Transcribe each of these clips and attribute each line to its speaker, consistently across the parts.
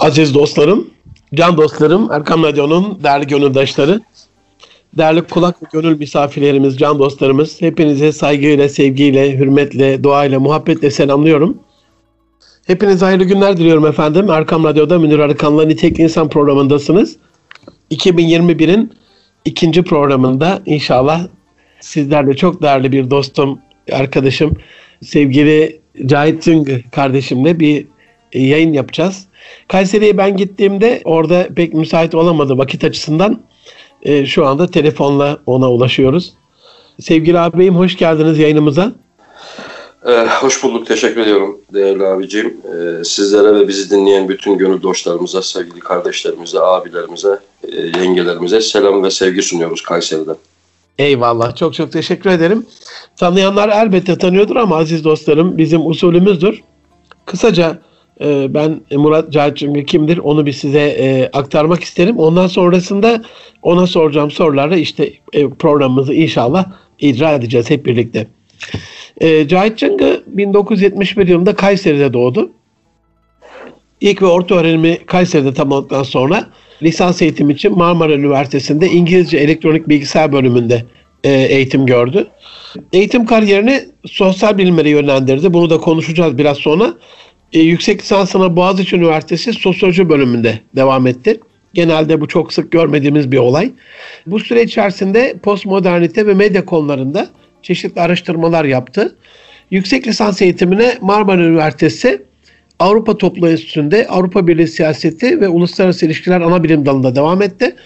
Speaker 1: Aziz dostlarım, can dostlarım, Erkam Radyo'nun değerli gönüldaşları, değerli kulak ve gönül misafirlerimiz, can dostlarımız, hepinize saygıyla, sevgiyle, hürmetle, duayla, muhabbetle selamlıyorum. Hepinize hayırlı günler diliyorum efendim. Erkam Radyo'da Münir Arıkan'la Nitekli İnsan programındasınız. 2021'in ikinci programında inşallah sizlerle çok değerli bir dostum, arkadaşım, sevgili Cahit Cıngı kardeşimle bir yayın yapacağız. Kayseri'ye ben gittiğimde orada pek müsait olamadı vakit açısından. E, şu anda telefonla ona ulaşıyoruz. Sevgili abim hoş geldiniz yayınımıza.
Speaker 2: Ee, hoş bulduk. Teşekkür ediyorum değerli abicim. Ee, sizlere ve bizi dinleyen bütün gönül dostlarımıza, sevgili kardeşlerimize, abilerimize, e, yengelerimize selam ve sevgi sunuyoruz Kayseri'den.
Speaker 1: Eyvallah. Çok çok teşekkür ederim. Tanıyanlar elbette tanıyordur ama aziz dostlarım bizim usulümüzdür. Kısaca e, ben Murat Cahit kimdir onu bir size e, aktarmak isterim. Ondan sonrasında ona soracağım sorularla işte e, programımızı inşallah icra edeceğiz hep birlikte. E, Cahit Cıngı 1971 yılında Kayseri'de doğdu. İlk ve orta öğrenimi Kayseri'de tamamladıktan sonra lisans eğitim için Marmara Üniversitesi'nde İngilizce Elektronik Bilgisayar bölümünde e, eğitim gördü. Eğitim kariyerini sosyal bilimlere yönlendirdi. Bunu da konuşacağız biraz sonra. E, yüksek lisansına Boğaziçi Üniversitesi Sosyoloji bölümünde devam etti. Genelde bu çok sık görmediğimiz bir olay. Bu süre içerisinde postmodernite ve medya konularında çeşitli araştırmalar yaptı. Yüksek lisans eğitimine Marmara Üniversitesi Avrupa Toplu Enstitüsü'nde Avrupa Birliği Siyaseti ve Uluslararası İlişkiler ana bilim dalında devam etti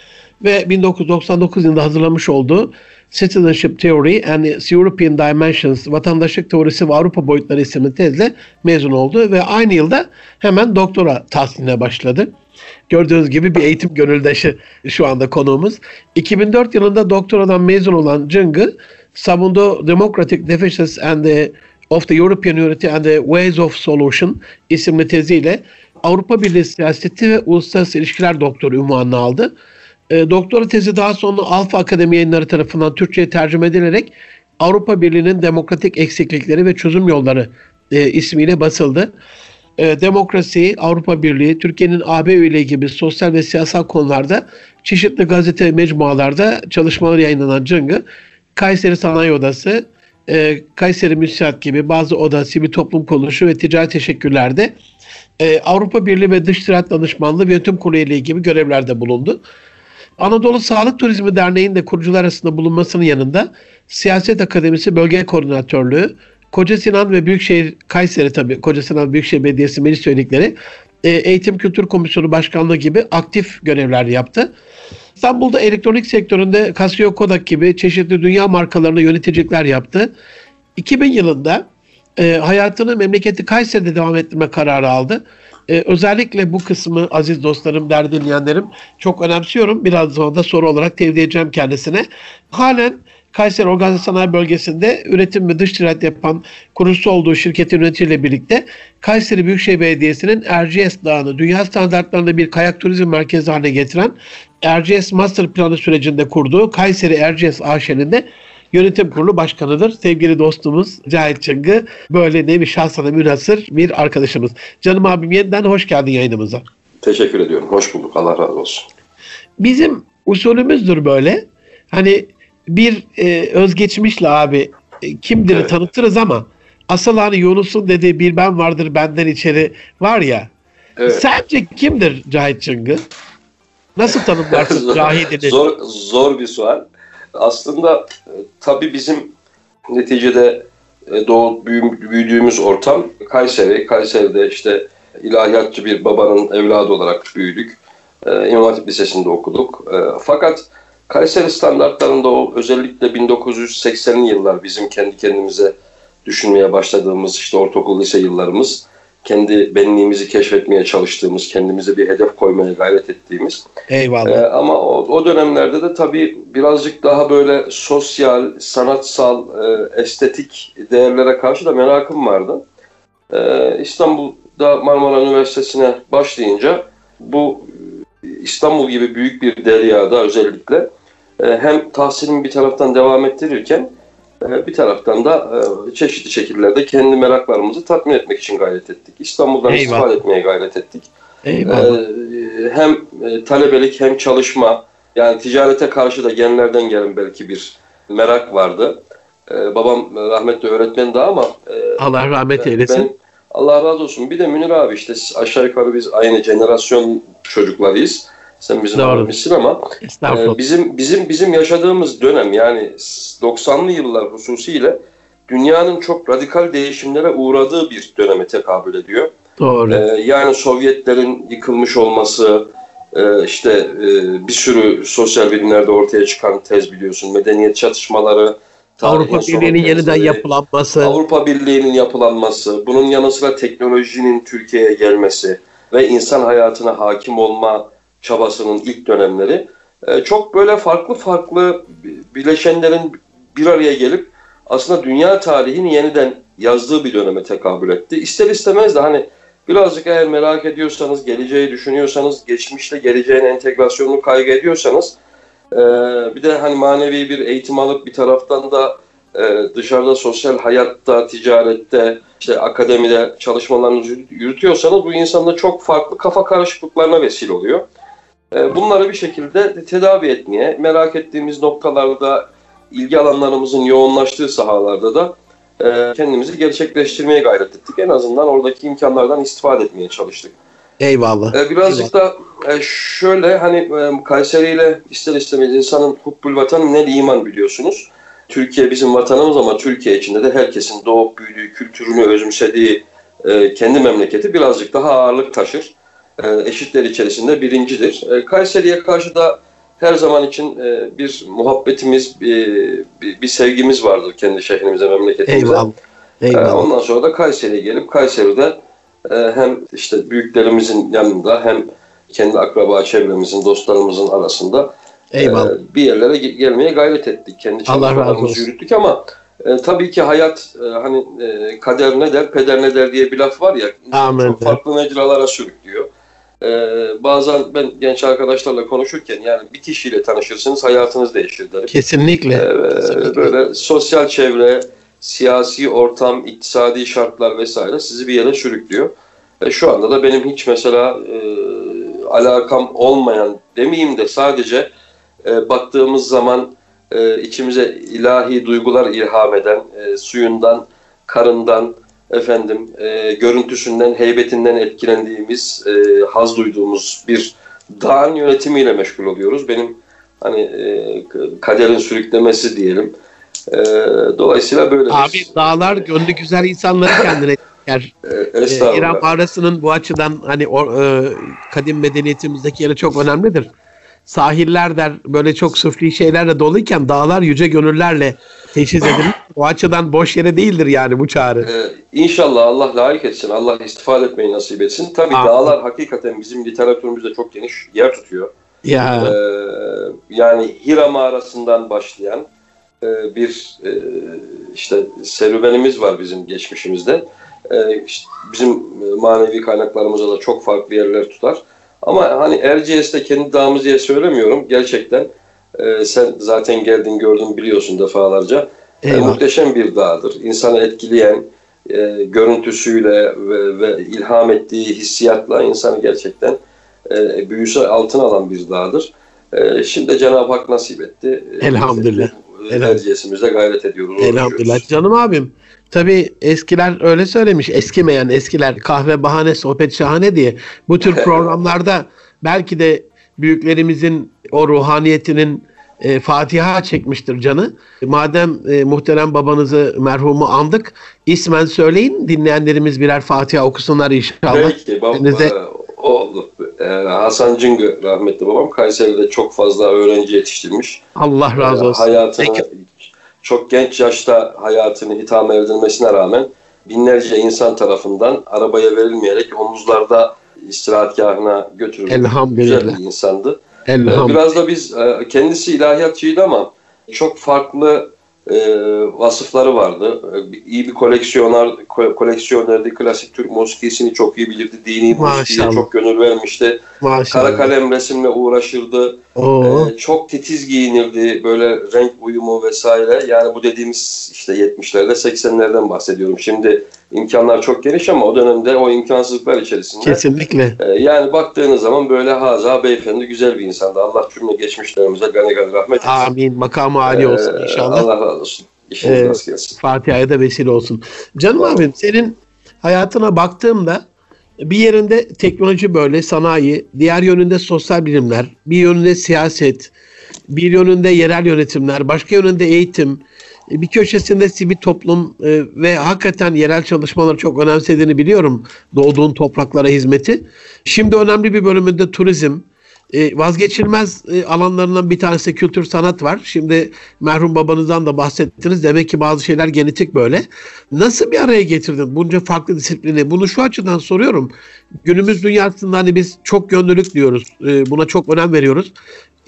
Speaker 1: ve 1999 yılında hazırlamış olduğu Citizenship Theory and European Dimensions, Vatandaşlık Teorisi ve Avrupa Boyutları isimli tezle mezun oldu ve aynı yılda hemen doktora tahsiline başladı. Gördüğünüz gibi bir eğitim gönüldaşı şu anda konuğumuz. 2004 yılında doktoradan mezun olan Cıngı, savunduğu Democratic Deficits and the of the European Unity and the Ways of Solution isimli teziyle Avrupa Birliği Siyaseti ve Uluslararası İlişkiler Doktoru ünvanını aldı. E, doktora tezi daha sonra Alfa Akademi yayınları tarafından Türkçe'ye tercüme edilerek Avrupa Birliği'nin demokratik eksiklikleri ve çözüm yolları e, ismiyle basıldı. E, demokrasi, Avrupa Birliği, Türkiye'nin AB üyeliği gibi sosyal ve siyasal konularda çeşitli gazete mecmualarda çalışmalar yayınlanan Cıngı, Kayseri Sanayi Odası, e, Kayseri Müsiat gibi bazı oda, sivil toplum kuruluşu ve ticari teşekkürlerde e, Avrupa Birliği ve Dış Ticaret Danışmanlığı ve Yönetim Kurulu ile ilgili görevlerde bulundu. Anadolu Sağlık Turizmi Derneği'nin de kurucular arasında bulunmasının yanında Siyaset Akademisi Bölge Koordinatörlüğü, Koca Sinan ve Büyükşehir Kayseri tabii Koca Sinan Büyükşehir Belediyesi Meclis Üyelikleri, e, Eğitim Kültür Komisyonu Başkanlığı gibi aktif görevler yaptı. İstanbul'da elektronik sektöründe Casio Kodak gibi çeşitli dünya markalarına yöneticilikler yaptı. 2000 yılında e, hayatını memleketi Kayseri'de devam ettirme kararı aldı. E, özellikle bu kısmı aziz dostlarım, değerli dinleyenlerim çok önemsiyorum. Biraz sonra da soru olarak tevdi edeceğim kendisine. Halen Kayseri Organize Sanayi Bölgesi'nde üretim ve dış ticaret yapan kurucusu olduğu şirketin yöneticiyle birlikte Kayseri Büyükşehir Belediyesi'nin Erciyes Dağı'nı dünya standartlarında bir kayak turizm merkezi haline getiren Erciyes Master Planı sürecinde kurduğu Kayseri Erciyes AŞ'nin de yönetim kurulu başkanıdır. Sevgili dostumuz Cahit Çıngı böyle nevi şahsına münasır bir arkadaşımız. Canım abim yeniden hoş geldin yayınımıza.
Speaker 2: Teşekkür ediyorum. Hoş bulduk. Allah razı olsun.
Speaker 1: Bizim usulümüzdür böyle. Hani bir e, özgeçmişle abi e, kimdir evet. tanıtırız ama asıl hani Yunus'un dediği bir ben vardır benden içeri var ya. Evet. Sence kimdir Cahit Çıngı? Nasıl tanımlarsın Cahit'i?
Speaker 2: Zor, zor bir sual. Aslında e, tabii bizim neticede e, doğu, büyüdüğümüz ortam Kayseri. Kayseri'de işte ilahiyatçı bir babanın evladı olarak büyüdük. E, İmam Hatip Lisesi'nde okuduk. E, fakat Kayseri standartlarında o özellikle 1980'li yıllar bizim kendi kendimize düşünmeye başladığımız işte ortaokul lise yıllarımız kendi benliğimizi keşfetmeye çalıştığımız, kendimize bir hedef koymaya gayret ettiğimiz.
Speaker 1: Eyvallah. Ee,
Speaker 2: ama o, o dönemlerde de tabii birazcık daha böyle sosyal, sanatsal, e, estetik değerlere karşı da merakım vardı. Ee, İstanbul'da Marmara Üniversitesi'ne başlayınca bu İstanbul gibi büyük bir deryada özellikle e, hem tahsilimi bir taraftan devam ettirirken e, bir taraftan da e, çeşitli şekillerde kendi meraklarımızı tatmin etmek için gayret ettik. İstanbul'dan Eyvallah. istifade etmeye gayret ettik.
Speaker 1: Eyvallah.
Speaker 2: Ee, hem e, talebelik hem çalışma yani ticarete karşı da genlerden gelen belki bir merak vardı. Ee, babam rahmetli öğretmen de ama e,
Speaker 1: Allah rahmet eylesin.
Speaker 2: ben- Allah razı olsun. Bir de Münir abi işte aşağı yukarı biz aynı jenerasyon çocuklarıyız. Sen bizim abimizsin ama ee, bizim bizim bizim yaşadığımız dönem yani 90'lı yıllar hususiyle dünyanın çok radikal değişimlere uğradığı bir döneme tekabül ediyor.
Speaker 1: Doğru.
Speaker 2: Ee, yani Sovyetlerin yıkılmış olması, e, işte e, bir sürü sosyal bilimlerde ortaya çıkan tez biliyorsun, medeniyet çatışmaları,
Speaker 1: Avrupa Birliği'nin yeniden yapılanması.
Speaker 2: Avrupa Birliği'nin yapılanması, bunun yanı sıra teknolojinin Türkiye'ye gelmesi ve insan hayatına hakim olma çabasının ilk dönemleri e, çok böyle farklı farklı bileşenlerin bir araya gelip aslında dünya tarihini yeniden yazdığı bir döneme tekabül etti. İster istemez de hani birazcık eğer merak ediyorsanız, geleceği düşünüyorsanız, geçmişle geleceğin entegrasyonunu kaygı ediyorsanız e, bir de hani manevi bir eğitim alıp bir taraftan da e, dışarıda sosyal hayatta, ticarette, işte akademide çalışmalarınızı yürütüyorsanız bu insanda çok farklı kafa karışıklıklarına vesile oluyor. E, bunları bir şekilde tedavi etmeye, merak ettiğimiz noktalarda, ilgi alanlarımızın yoğunlaştığı sahalarda da e, kendimizi gerçekleştirmeye gayret ettik. En azından oradaki imkanlardan istifade etmeye çalıştık.
Speaker 1: Eyvallah.
Speaker 2: E, birazcık da e, şöyle hani e, Kayseri ile ister istemez insanın hubbul vatan ne iman biliyorsunuz. Türkiye bizim vatanımız ama Türkiye içinde de herkesin doğup büyüdüğü, kültürünü özümsediği kendi memleketi birazcık daha ağırlık taşır. E, eşitler içerisinde birincidir. E, Kayseri'ye karşı da her zaman için e, bir muhabbetimiz, bir, bir, bir sevgimiz vardır kendi şehrimize, memleketimize.
Speaker 1: Eyvallah. Eyvallah.
Speaker 2: Ondan sonra da Kayseri'ye gelip Kayseri'de hem işte büyüklerimizin yanında hem kendi akraba çevremizin, dostlarımızın arasında
Speaker 1: Eyvallah.
Speaker 2: bir yerlere ge- gelmeye gayret ettik. Kendi çalışmalarımızı yürüttük ama e, tabii ki hayat e, hani e, kader ne der, peder ne der diye bir laf var ya.
Speaker 1: Amin.
Speaker 2: Çok farklı mecralara sürüklüyor. E, bazen ben genç arkadaşlarla konuşurken yani bir kişiyle tanışırsınız hayatınız değişir derim.
Speaker 1: Kesinlikle.
Speaker 2: Ee,
Speaker 1: Kesinlikle.
Speaker 2: böyle sosyal çevre, siyasi ortam, iktisadi şartlar vesaire sizi bir yere sürüklüyor. Ve şu anda da benim hiç mesela e, alakam olmayan demeyeyim de sadece e, baktığımız zaman e, içimize ilahi duygular ilham eden, e, suyundan, karından, efendim e, görüntüsünden, heybetinden etkilendiğimiz, e, haz duyduğumuz bir dağın yönetimiyle meşgul oluyoruz. Benim hani e, kaderin sürüklemesi diyelim. E, dolayısıyla böyle. bir-
Speaker 1: Abi dağlar gönlü güzel insanları kendine çeker.
Speaker 2: E, estağfurullah.
Speaker 1: İran mağarasının bu açıdan hani o, e, kadim medeniyetimizdeki yeri çok önemlidir. Sahiller der böyle çok sufli şeylerle doluyken dağlar yüce gönüllerle teşhis edilir. O açıdan boş yere değildir yani bu çağrı.
Speaker 2: Ee, inşallah Allah layık etsin. Allah istifade etmeyi nasip etsin. Tabii
Speaker 1: Amin.
Speaker 2: dağlar hakikaten bizim literatürümüzde çok geniş yer tutuyor.
Speaker 1: Ya
Speaker 2: Ee, yani Hira mağarasından başlayan e, bir e, işte serüvenimiz var bizim geçmişimizde. E, işte bizim manevi kaynaklarımıza da çok farklı yerler tutar. Ama hani Erciyes'te kendi dağımız diye söylemiyorum. Gerçekten e, sen zaten geldin gördün biliyorsun defalarca. E, muhteşem bir dağdır. İnsanı etkileyen e, görüntüsüyle ve, ve ilham ettiği hissiyatla insanı gerçekten e, büyüsü altına alan bir dağdır. E, şimdi Cenab-ı Hak nasip etti.
Speaker 1: Elhamdülillah.
Speaker 2: biz de Erciyesimizde gayret ediyoruz.
Speaker 1: Elhamdülillah.
Speaker 2: uğraşıyoruz.
Speaker 1: Canım abim. Tabii eskiler öyle söylemiş. Eskimeyen eskiler kahve bahane sohbet şahane diye. Bu tür programlarda belki de büyüklerimizin o ruhaniyetinin e, Fatiha çekmiştir canı. Madem e, muhterem babanızı merhumu andık, ismen söyleyin dinleyenlerimiz birer Fatiha okusunlar inşallah.
Speaker 2: Belki bab-
Speaker 1: Denize-
Speaker 2: e, oldu. E, Hasan Cıngı rahmetli babam Kayseri'de çok fazla öğrenci yetiştirmiş.
Speaker 1: Allah razı
Speaker 2: E,
Speaker 1: olsun.
Speaker 2: Hayatını
Speaker 1: Peki.
Speaker 2: çok genç yaşta hayatını hitama erdirmesine rağmen binlerce insan tarafından arabaya verilmeyerek omuzlarda istirahatgahına götürülmüş
Speaker 1: Elhamdülillah.
Speaker 2: güzel bir insandı. Ee,
Speaker 1: Elhamdülillah.
Speaker 2: Biraz da biz e, kendisi ilahiyatçıydı ama çok farklı e, vasıfları vardı. E, iyi bir koleksiyoner, ko- koleksiyonerdi. Klasik Türk musikisini çok iyi bilirdi. Dini musikiye çok gönül vermişti. Kara
Speaker 1: Maşallah.
Speaker 2: kalem resimle uğraşırdı.
Speaker 1: Oo.
Speaker 2: Çok titiz giyinirdi böyle renk uyumu vesaire yani bu dediğimiz işte 70'lerde 80'lerden bahsediyorum şimdi imkanlar çok geniş ama o dönemde o imkansızlıklar içerisinde.
Speaker 1: Kesinlikle.
Speaker 2: E, yani baktığınız zaman böyle haza beyefendi güzel bir insandı. Allah cümle geçmişlerimize gani gani rahmet etsin.
Speaker 1: Amin. Makamı âli olsun
Speaker 2: Ee,
Speaker 1: inşallah.
Speaker 2: Allah razı olsun. İşiniz
Speaker 1: Ee,
Speaker 2: gelsin.
Speaker 1: Fatiha'ya da vesile olsun. Canım abim senin hayatına baktığımda bir yerinde teknoloji böyle sanayi, diğer yönünde sosyal bilimler, bir yönünde siyaset, bir yönünde yerel yönetimler, başka yönünde eğitim, bir köşesinde sivil toplum e, ve hakikaten yerel çalışmaları çok önemsediğini biliyorum doğduğun topraklara hizmeti. Şimdi önemli bir bölümünde turizm, e, vazgeçilmez e, alanlarından bir tanesi kültür sanat var. Şimdi merhum babanızdan da bahsettiniz. Demek ki bazı şeyler genetik böyle. Nasıl bir araya getirdin bunca farklı disiplini? Bunu şu açıdan soruyorum. Günümüz dünyasında hani biz çok yönlülük diyoruz. Buna çok önem veriyoruz.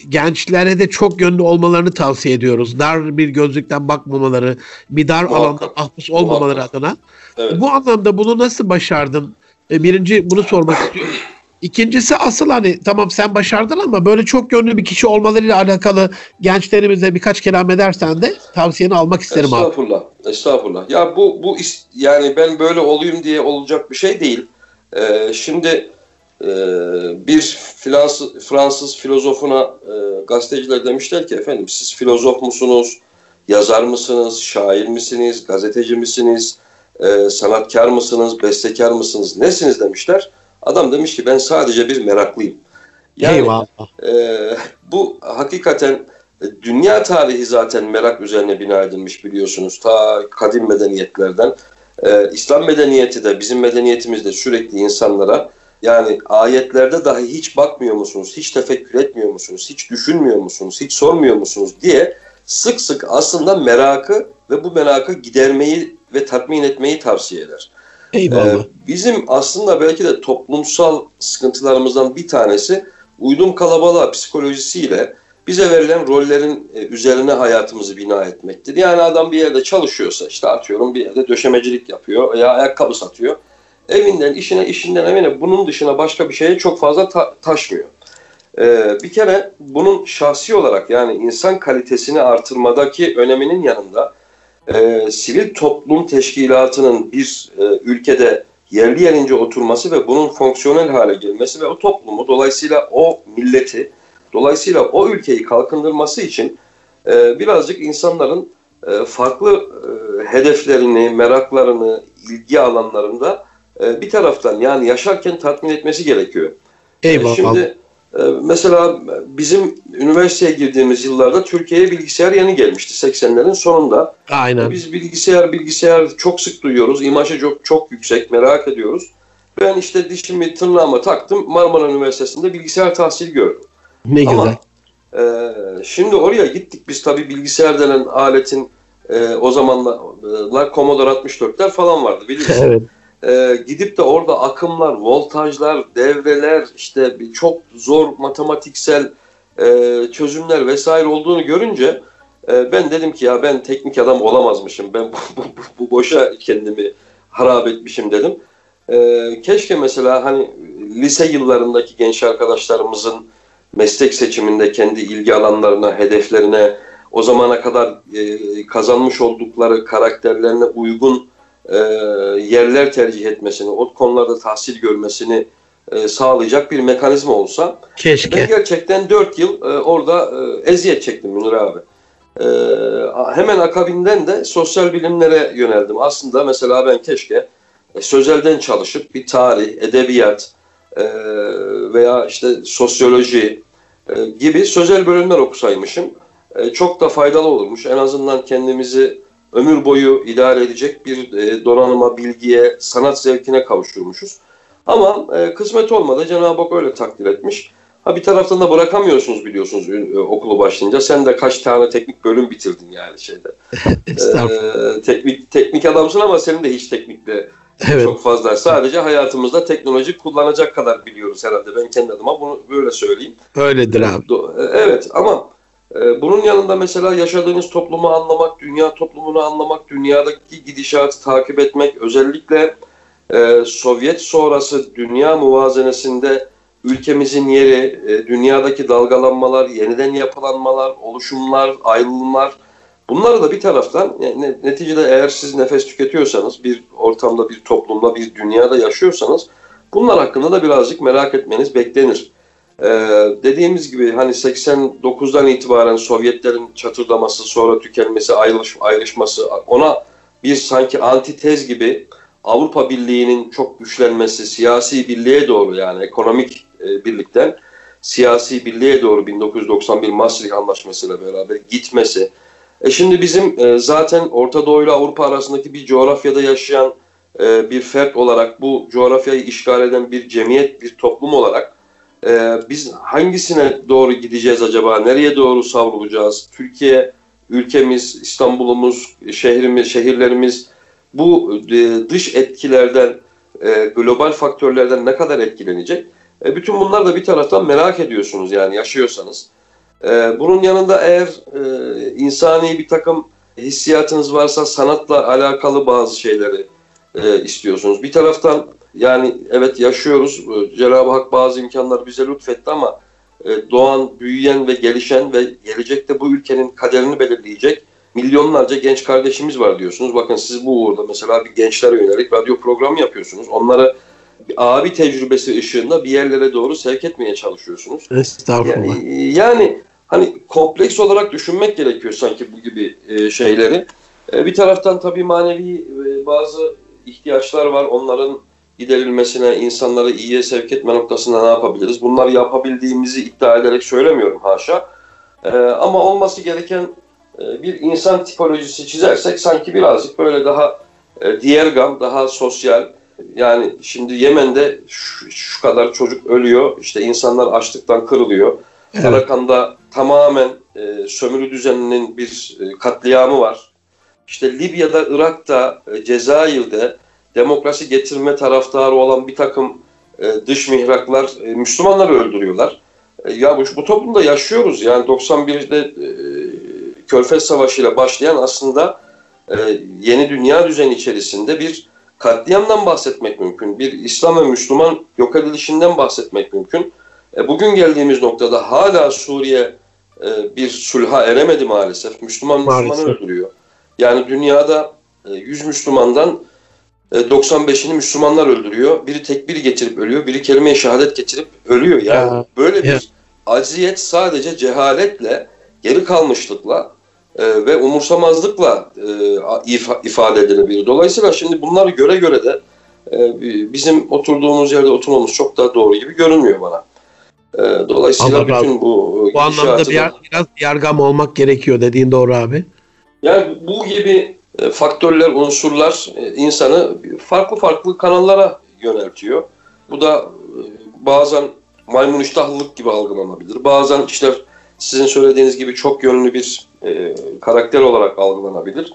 Speaker 1: Gençlere de çok yönlü olmalarını tavsiye ediyoruz. Dar bir gözlükten bakmamaları, bir dar
Speaker 2: Muhakkak.
Speaker 1: alanda mahpus olmamaları
Speaker 2: Muhakkak.
Speaker 1: adına.
Speaker 2: Evet.
Speaker 1: Bu anlamda bunu nasıl başardın? E, Birinci bunu sormak istiyorum. İkincisi asıl hani tamam sen başardın ama böyle çok yönlü bir kişi olmalarıyla alakalı gençlerimize birkaç kelam edersen de tavsiyeni almak isterim abi.
Speaker 2: Estağfurullah. Estağfurullah. Ya bu bu is- yani ben böyle olayım diye olacak bir şey değil. Ee, şimdi bir Fransız, Fransız filozofuna e, gazeteciler demişler ki efendim siz filozof musunuz, yazar mısınız, şair misiniz, gazeteci misiniz, e, sanatkar mısınız, bestekar mısınız, nesiniz demişler. Adam demiş ki ben sadece bir meraklıyım. Yani
Speaker 1: Eyvallah.
Speaker 2: ee, bu hakikaten e, dünya tarihi zaten merak üzerine bina edilmiş biliyorsunuz. Ta kadim medeniyetlerden. Ee, İslam medeniyeti de bizim medeniyetimizde sürekli insanlara yani ayetlerde dahi hiç bakmıyor musunuz, hiç tefekkür etmiyor musunuz, hiç düşünmüyor musunuz, hiç sormuyor musunuz diye sık sık aslında merakı ve bu merakı gidermeyi ve tatmin etmeyi tavsiye eder.
Speaker 1: Eyvallah.
Speaker 2: Ee, bizim aslında belki de toplumsal sıkıntılarımızdan bir tanesi uydum kalabalığa psikolojisiyle bize verilen rollerin e, üzerine hayatımızı bina etmektir. Yani adam bir yerde çalışıyorsa işte atıyorum bir yerde döşemecilik yapıyor veya ayakkabı satıyor. Evinden işine işinden evine bunun dışına başka bir şeye çok fazla ta- taşmıyor. Ee, bir kere bunun şahsi olarak yani insan kalitesini artırmadaki öneminin yanında e, sivil toplum teşkilatının bir e, ülkede yerli yerince oturması ve bunun fonksiyonel hale gelmesi ve o toplumu dolayısıyla o milleti dolayısıyla o ülkeyi kalkındırması için e, birazcık insanların e, farklı e, hedeflerini, meraklarını, ilgi alanlarında e, bir taraftan yani yaşarken tatmin etmesi gerekiyor. E,
Speaker 1: Eyvallah.
Speaker 2: Şimdi e, mesela bizim üniversiteye girdiğimiz yıllarda Türkiye'ye bilgisayar yeni gelmişti 80'lerin sonunda.
Speaker 1: Aynen.
Speaker 2: Biz bilgisayar bilgisayar çok sık duyuyoruz. İmajı çok çok yüksek, merak ediyoruz. Ben işte dişimi tırnağıma taktım. Marmara Üniversitesi'nde bilgisayar tahsil gördüm.
Speaker 1: Ne güzel.
Speaker 2: Ama e, şimdi oraya gittik. Biz tabii bilgisayar denen aletin e, o zamanlar Commodore 64'ler falan vardı bilirsin.
Speaker 1: evet.
Speaker 2: E, gidip de orada akımlar, voltajlar, devreler, işte bir çok zor matematiksel e, çözümler vesaire olduğunu görünce e, ben dedim ki ya ben teknik adam olamazmışım. Ben bu, bu, bu- boşa kendimi harap etmişim dedim. E, keşke mesela hani lise yıllarındaki genç arkadaşlarımızın meslek seçiminde kendi ilgi alanlarına, hedeflerine, o zamana kadar e, kazanmış oldukları karakterlerine uygun e, yerler tercih etmesini, o konularda tahsil görmesini e, sağlayacak bir mekanizma olsa ben
Speaker 1: Keşke.
Speaker 2: gerçekten 4 yıl e, orada e, eziyet çektim Münir abi. E, hemen akabinden de sosyal bilimlere yöneldim. Aslında mesela ben keşke e, sözelden çalışıp bir tarih, edebiyat e, veya işte sosyoloji e, gibi sözel bölümler okusaymışım. E, çok da faydalı olurmuş. En azından kendimizi ömür boyu idare edecek bir e, donanıma, bilgiye, sanat zevkine kavuşturmuşuz. Ama e, kısmet olmadı. Cenab-ı Hak öyle takdir etmiş. Ha bir taraftan da bırakamıyorsunuz biliyorsunuz e, okulu başlayınca. Sen de kaç tane teknik bölüm bitirdin yani şeyde. Teknik teknik adamsın ama senin de hiç teknikle
Speaker 1: Evet.
Speaker 2: çok fazla. Sadece hayatımızda teknoloji kullanacak kadar biliyoruz herhalde. Ben kendi adıma bunu böyle söyleyeyim.
Speaker 1: Öyledir abi.
Speaker 2: Evet ama bunun yanında mesela yaşadığınız toplumu anlamak, dünya toplumunu anlamak, dünyadaki gidişatı takip etmek, özellikle e, Sovyet sonrası dünya muvazenesinde ülkemizin yeri, e, dünyadaki dalgalanmalar, yeniden yapılanmalar, oluşumlar, ayrılımlar Bunları da bir taraftan neticede eğer siz nefes tüketiyorsanız bir ortamda, bir toplumda, bir dünyada yaşıyorsanız bunlar hakkında da birazcık merak etmeniz beklenir. Ee, dediğimiz gibi hani 89'dan itibaren Sovyetlerin çatırdaması, sonra tükenmesi, ayrılış, ayrışması ona bir sanki antitez gibi Avrupa Birliği'nin çok güçlenmesi, siyasi birliğe doğru yani ekonomik e, birlikten siyasi birliğe doğru 1991 Maastricht Anlaşması ile beraber gitmesi. E şimdi bizim e, zaten Orta Doğu ile Avrupa arasındaki bir coğrafyada yaşayan e, bir fert olarak bu coğrafyayı işgal eden bir cemiyet, bir toplum olarak e, biz hangisine doğru gideceğiz acaba? Nereye doğru savrulacağız? Türkiye, ülkemiz, İstanbul'umuz, şehrimiz, şehirlerimiz bu e, dış etkilerden, e, global faktörlerden ne kadar etkilenecek? E, bütün bunlar da bir taraftan merak ediyorsunuz yani yaşıyorsanız. E, bunun yanında eğer e, insani bir takım hissiyatınız varsa sanatla alakalı bazı şeyleri e, istiyorsunuz. Bir taraftan yani evet yaşıyoruz. E, Cenab-ı Hak bazı imkanları bize lütfetti ama e, doğan, büyüyen ve gelişen ve gelecekte bu ülkenin kaderini belirleyecek milyonlarca genç kardeşimiz var diyorsunuz. Bakın siz bu uğurda mesela bir gençlere yönelik radyo programı yapıyorsunuz. Onları abi tecrübesi ışığında bir yerlere doğru sevk etmeye çalışıyorsunuz.
Speaker 1: Estağfurullah.
Speaker 2: Yani, yani hani kompleks olarak düşünmek gerekiyor sanki bu gibi e, şeyleri. E, bir taraftan tabii manevi bazı ihtiyaçlar var. Onların giderilmesine, insanları iyiye sevk etme noktasında ne yapabiliriz? Bunları yapabildiğimizi iddia ederek söylemiyorum haşa. E, ama olması gereken e, bir insan tipolojisi çizersek sanki birazcık böyle daha e, diğer gam, daha sosyal. Yani şimdi Yemen'de şu, şu kadar çocuk ölüyor, işte insanlar açlıktan kırılıyor. Evet. Arakan'da tamamen e, sömürü düzeninin bir e, katliamı var. İşte Libya'da, Irak'ta, e, Cezayir'de demokrasi getirme taraftarı olan bir takım e, dış mihraklar e, Müslümanları öldürüyorlar. E, ya bu, bu toplumda yaşıyoruz. Yani 91'de e, Körfez Savaşı ile başlayan aslında e, yeni dünya düzeni içerisinde bir katliamdan bahsetmek mümkün. Bir İslam ve Müslüman yok edilişinden bahsetmek mümkün. E, bugün geldiğimiz noktada hala Suriye e, bir sulha eremedi maalesef. Müslüman Müslümanı öldürüyor. Yani dünyada e, 100 Müslümandan 95'ini e, Müslümanlar öldürüyor. Biri tekbir getirip ölüyor, biri kelime-i şehadet getirip ölüyor. Yani ya. böyle bir ya. aziyet sadece cehaletle, geri kalmışlıkla e, ve umursamazlıkla e, ifade edilebilir. Dolayısıyla şimdi bunları göre göre de e, bizim oturduğumuz yerde oturmamız çok daha doğru gibi görünmüyor bana. E, dolayısıyla Allah bütün bu
Speaker 1: Bu anlamda bir, biraz yargam olmak gerekiyor dediğin doğru abi.
Speaker 2: Yani bu gibi e, faktörler, unsurlar e, insanı farklı farklı kanallara yöneltiyor. Bu da e, bazen maymun iştahlılık gibi algılanabilir. Bazen işte sizin söylediğiniz gibi çok yönlü bir e, karakter olarak algılanabilir.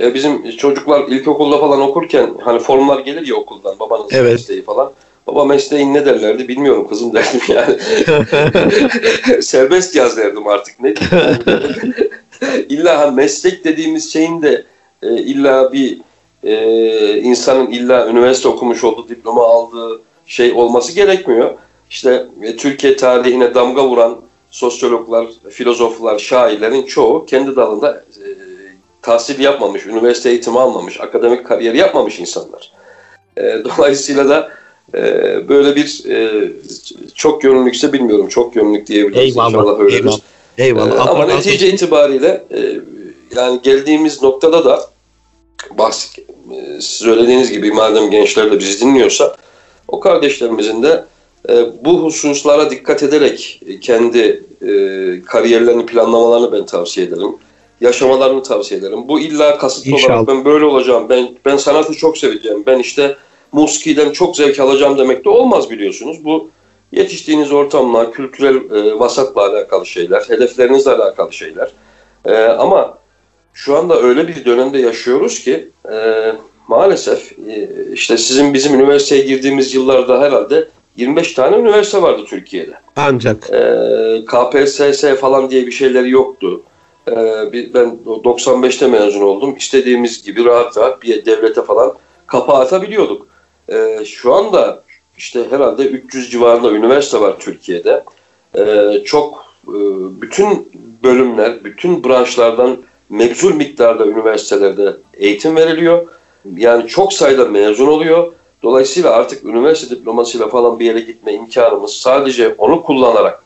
Speaker 2: E, bizim çocuklar ilkokulda falan okurken hani formlar gelir ya okuldan babanın evet. mesleği falan. Baba mesleğin ne derlerdi bilmiyorum kızım derdim yani. Serbest yaz derdim artık ne İlla meslek dediğimiz şeyin de e, illa bir e, insanın illa üniversite okumuş olduğu diploma aldığı şey olması gerekmiyor. İşte e, Türkiye tarihine damga vuran sosyologlar, filozoflar, şairlerin çoğu kendi dalında e, tahsil yapmamış, üniversite eğitimi almamış, akademik kariyer yapmamış insanlar. E, dolayısıyla da e, böyle bir e, çok yönlülükse bilmiyorum, çok yönlülük diyebiliriz eyvallah, inşallah. Eyvallah. eyvallah. E, ama netice itibariyle e, yani geldiğimiz noktada da bahs e, söylediğiniz gibi madem gençler de bizi dinliyorsa o kardeşlerimizin de e, bu hususlara dikkat ederek kendi e, kariyerlerini planlamalarını ben tavsiye ederim. Yaşamalarını tavsiye ederim. Bu illa kasıtlı İnşallah. olarak ben böyle olacağım, ben ben sanatı çok seveceğim, ben işte muskiden çok zevk alacağım demek de olmaz biliyorsunuz. Bu yetiştiğiniz ortamla, kültürel e, vasatla alakalı şeyler, hedeflerinizle alakalı şeyler. E, ama şu anda öyle bir dönemde yaşıyoruz ki e, maalesef e, işte sizin bizim üniversiteye girdiğimiz yıllarda herhalde 25 tane üniversite vardı Türkiye'de.
Speaker 1: Ancak.
Speaker 2: E, KPSS falan diye bir şeyleri yoktu. E, ben 95'te mezun oldum. İstediğimiz gibi rahat rahat bir devlete falan kapağı atabiliyorduk. E, şu anda işte herhalde 300 civarında üniversite var Türkiye'de. E, çok e, bütün bölümler, bütün branşlardan mebzul miktarda üniversitelerde eğitim veriliyor. Yani çok sayıda mezun oluyor. Dolayısıyla artık üniversite diplomasıyla falan bir yere gitme imkanımız sadece onu kullanarak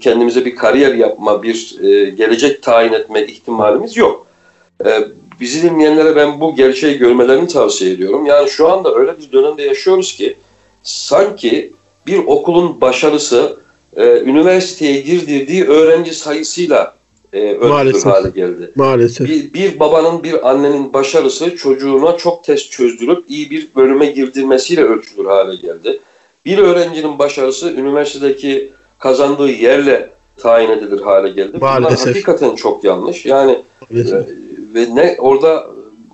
Speaker 2: kendimize bir kariyer yapma, bir e, gelecek tayin etme ihtimalimiz yok. E, bizi dinleyenlere ben bu gerçeği görmelerini tavsiye ediyorum. Yani şu anda öyle bir dönemde yaşıyoruz ki sanki bir okulun başarısı e, üniversiteye girdirdiği öğrenci sayısıyla e, ölçülür hale geldi.
Speaker 1: Maalesef.
Speaker 2: Bir, bir babanın, bir annenin başarısı çocuğuna çok test çözdürüp iyi bir bölüme girdirmesiyle ölçülür hale geldi. Bir öğrencinin başarısı üniversitedeki kazandığı yerle tayin edilir hale geldi. Maalesef. Bunlar hakikaten çok yanlış. Yani e, ve ne orada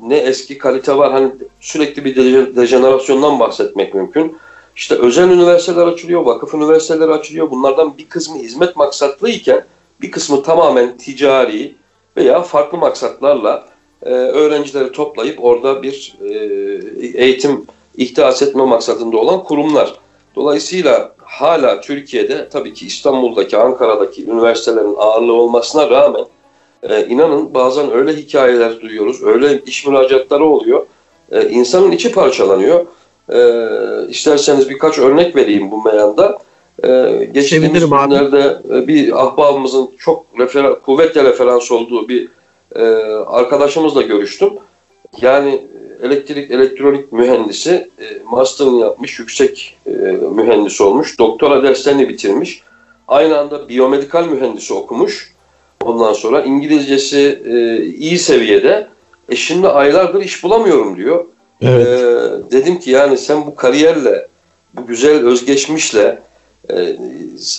Speaker 2: ne eski kalite var. Hani sürekli bir dejenerasyondan bahsetmek mümkün. İşte özel üniversiteler açılıyor, vakıf üniversiteleri açılıyor. Bunlardan bir kısmı hizmet maksatlı iken bir kısmı tamamen ticari veya farklı maksatlarla e, öğrencileri toplayıp orada bir e, eğitim ihdas etme maksadında olan kurumlar. Dolayısıyla hala Türkiye'de tabii ki İstanbul'daki, Ankara'daki üniversitelerin ağırlığı olmasına rağmen e, inanın bazen öyle hikayeler duyuyoruz, öyle iş müracaatları oluyor. E, insanın içi parçalanıyor. E, isterseniz birkaç örnek vereyim bu meyanda. E, geçtiğimiz günlerde e, bir ahbabımızın çok refer kuvvetle referans olduğu bir e, arkadaşımızla görüştüm. Yani elektrik elektronik mühendisi e, master'ını yapmış, yüksek e, mühendis olmuş, doktora derslerini bitirmiş. Aynı anda biyomedikal mühendisi okumuş. Ondan sonra İngilizcesi e, iyi seviyede. E şimdi aylardır iş bulamıyorum diyor. Evet. E, dedim ki yani sen bu kariyerle, bu güzel özgeçmişle e,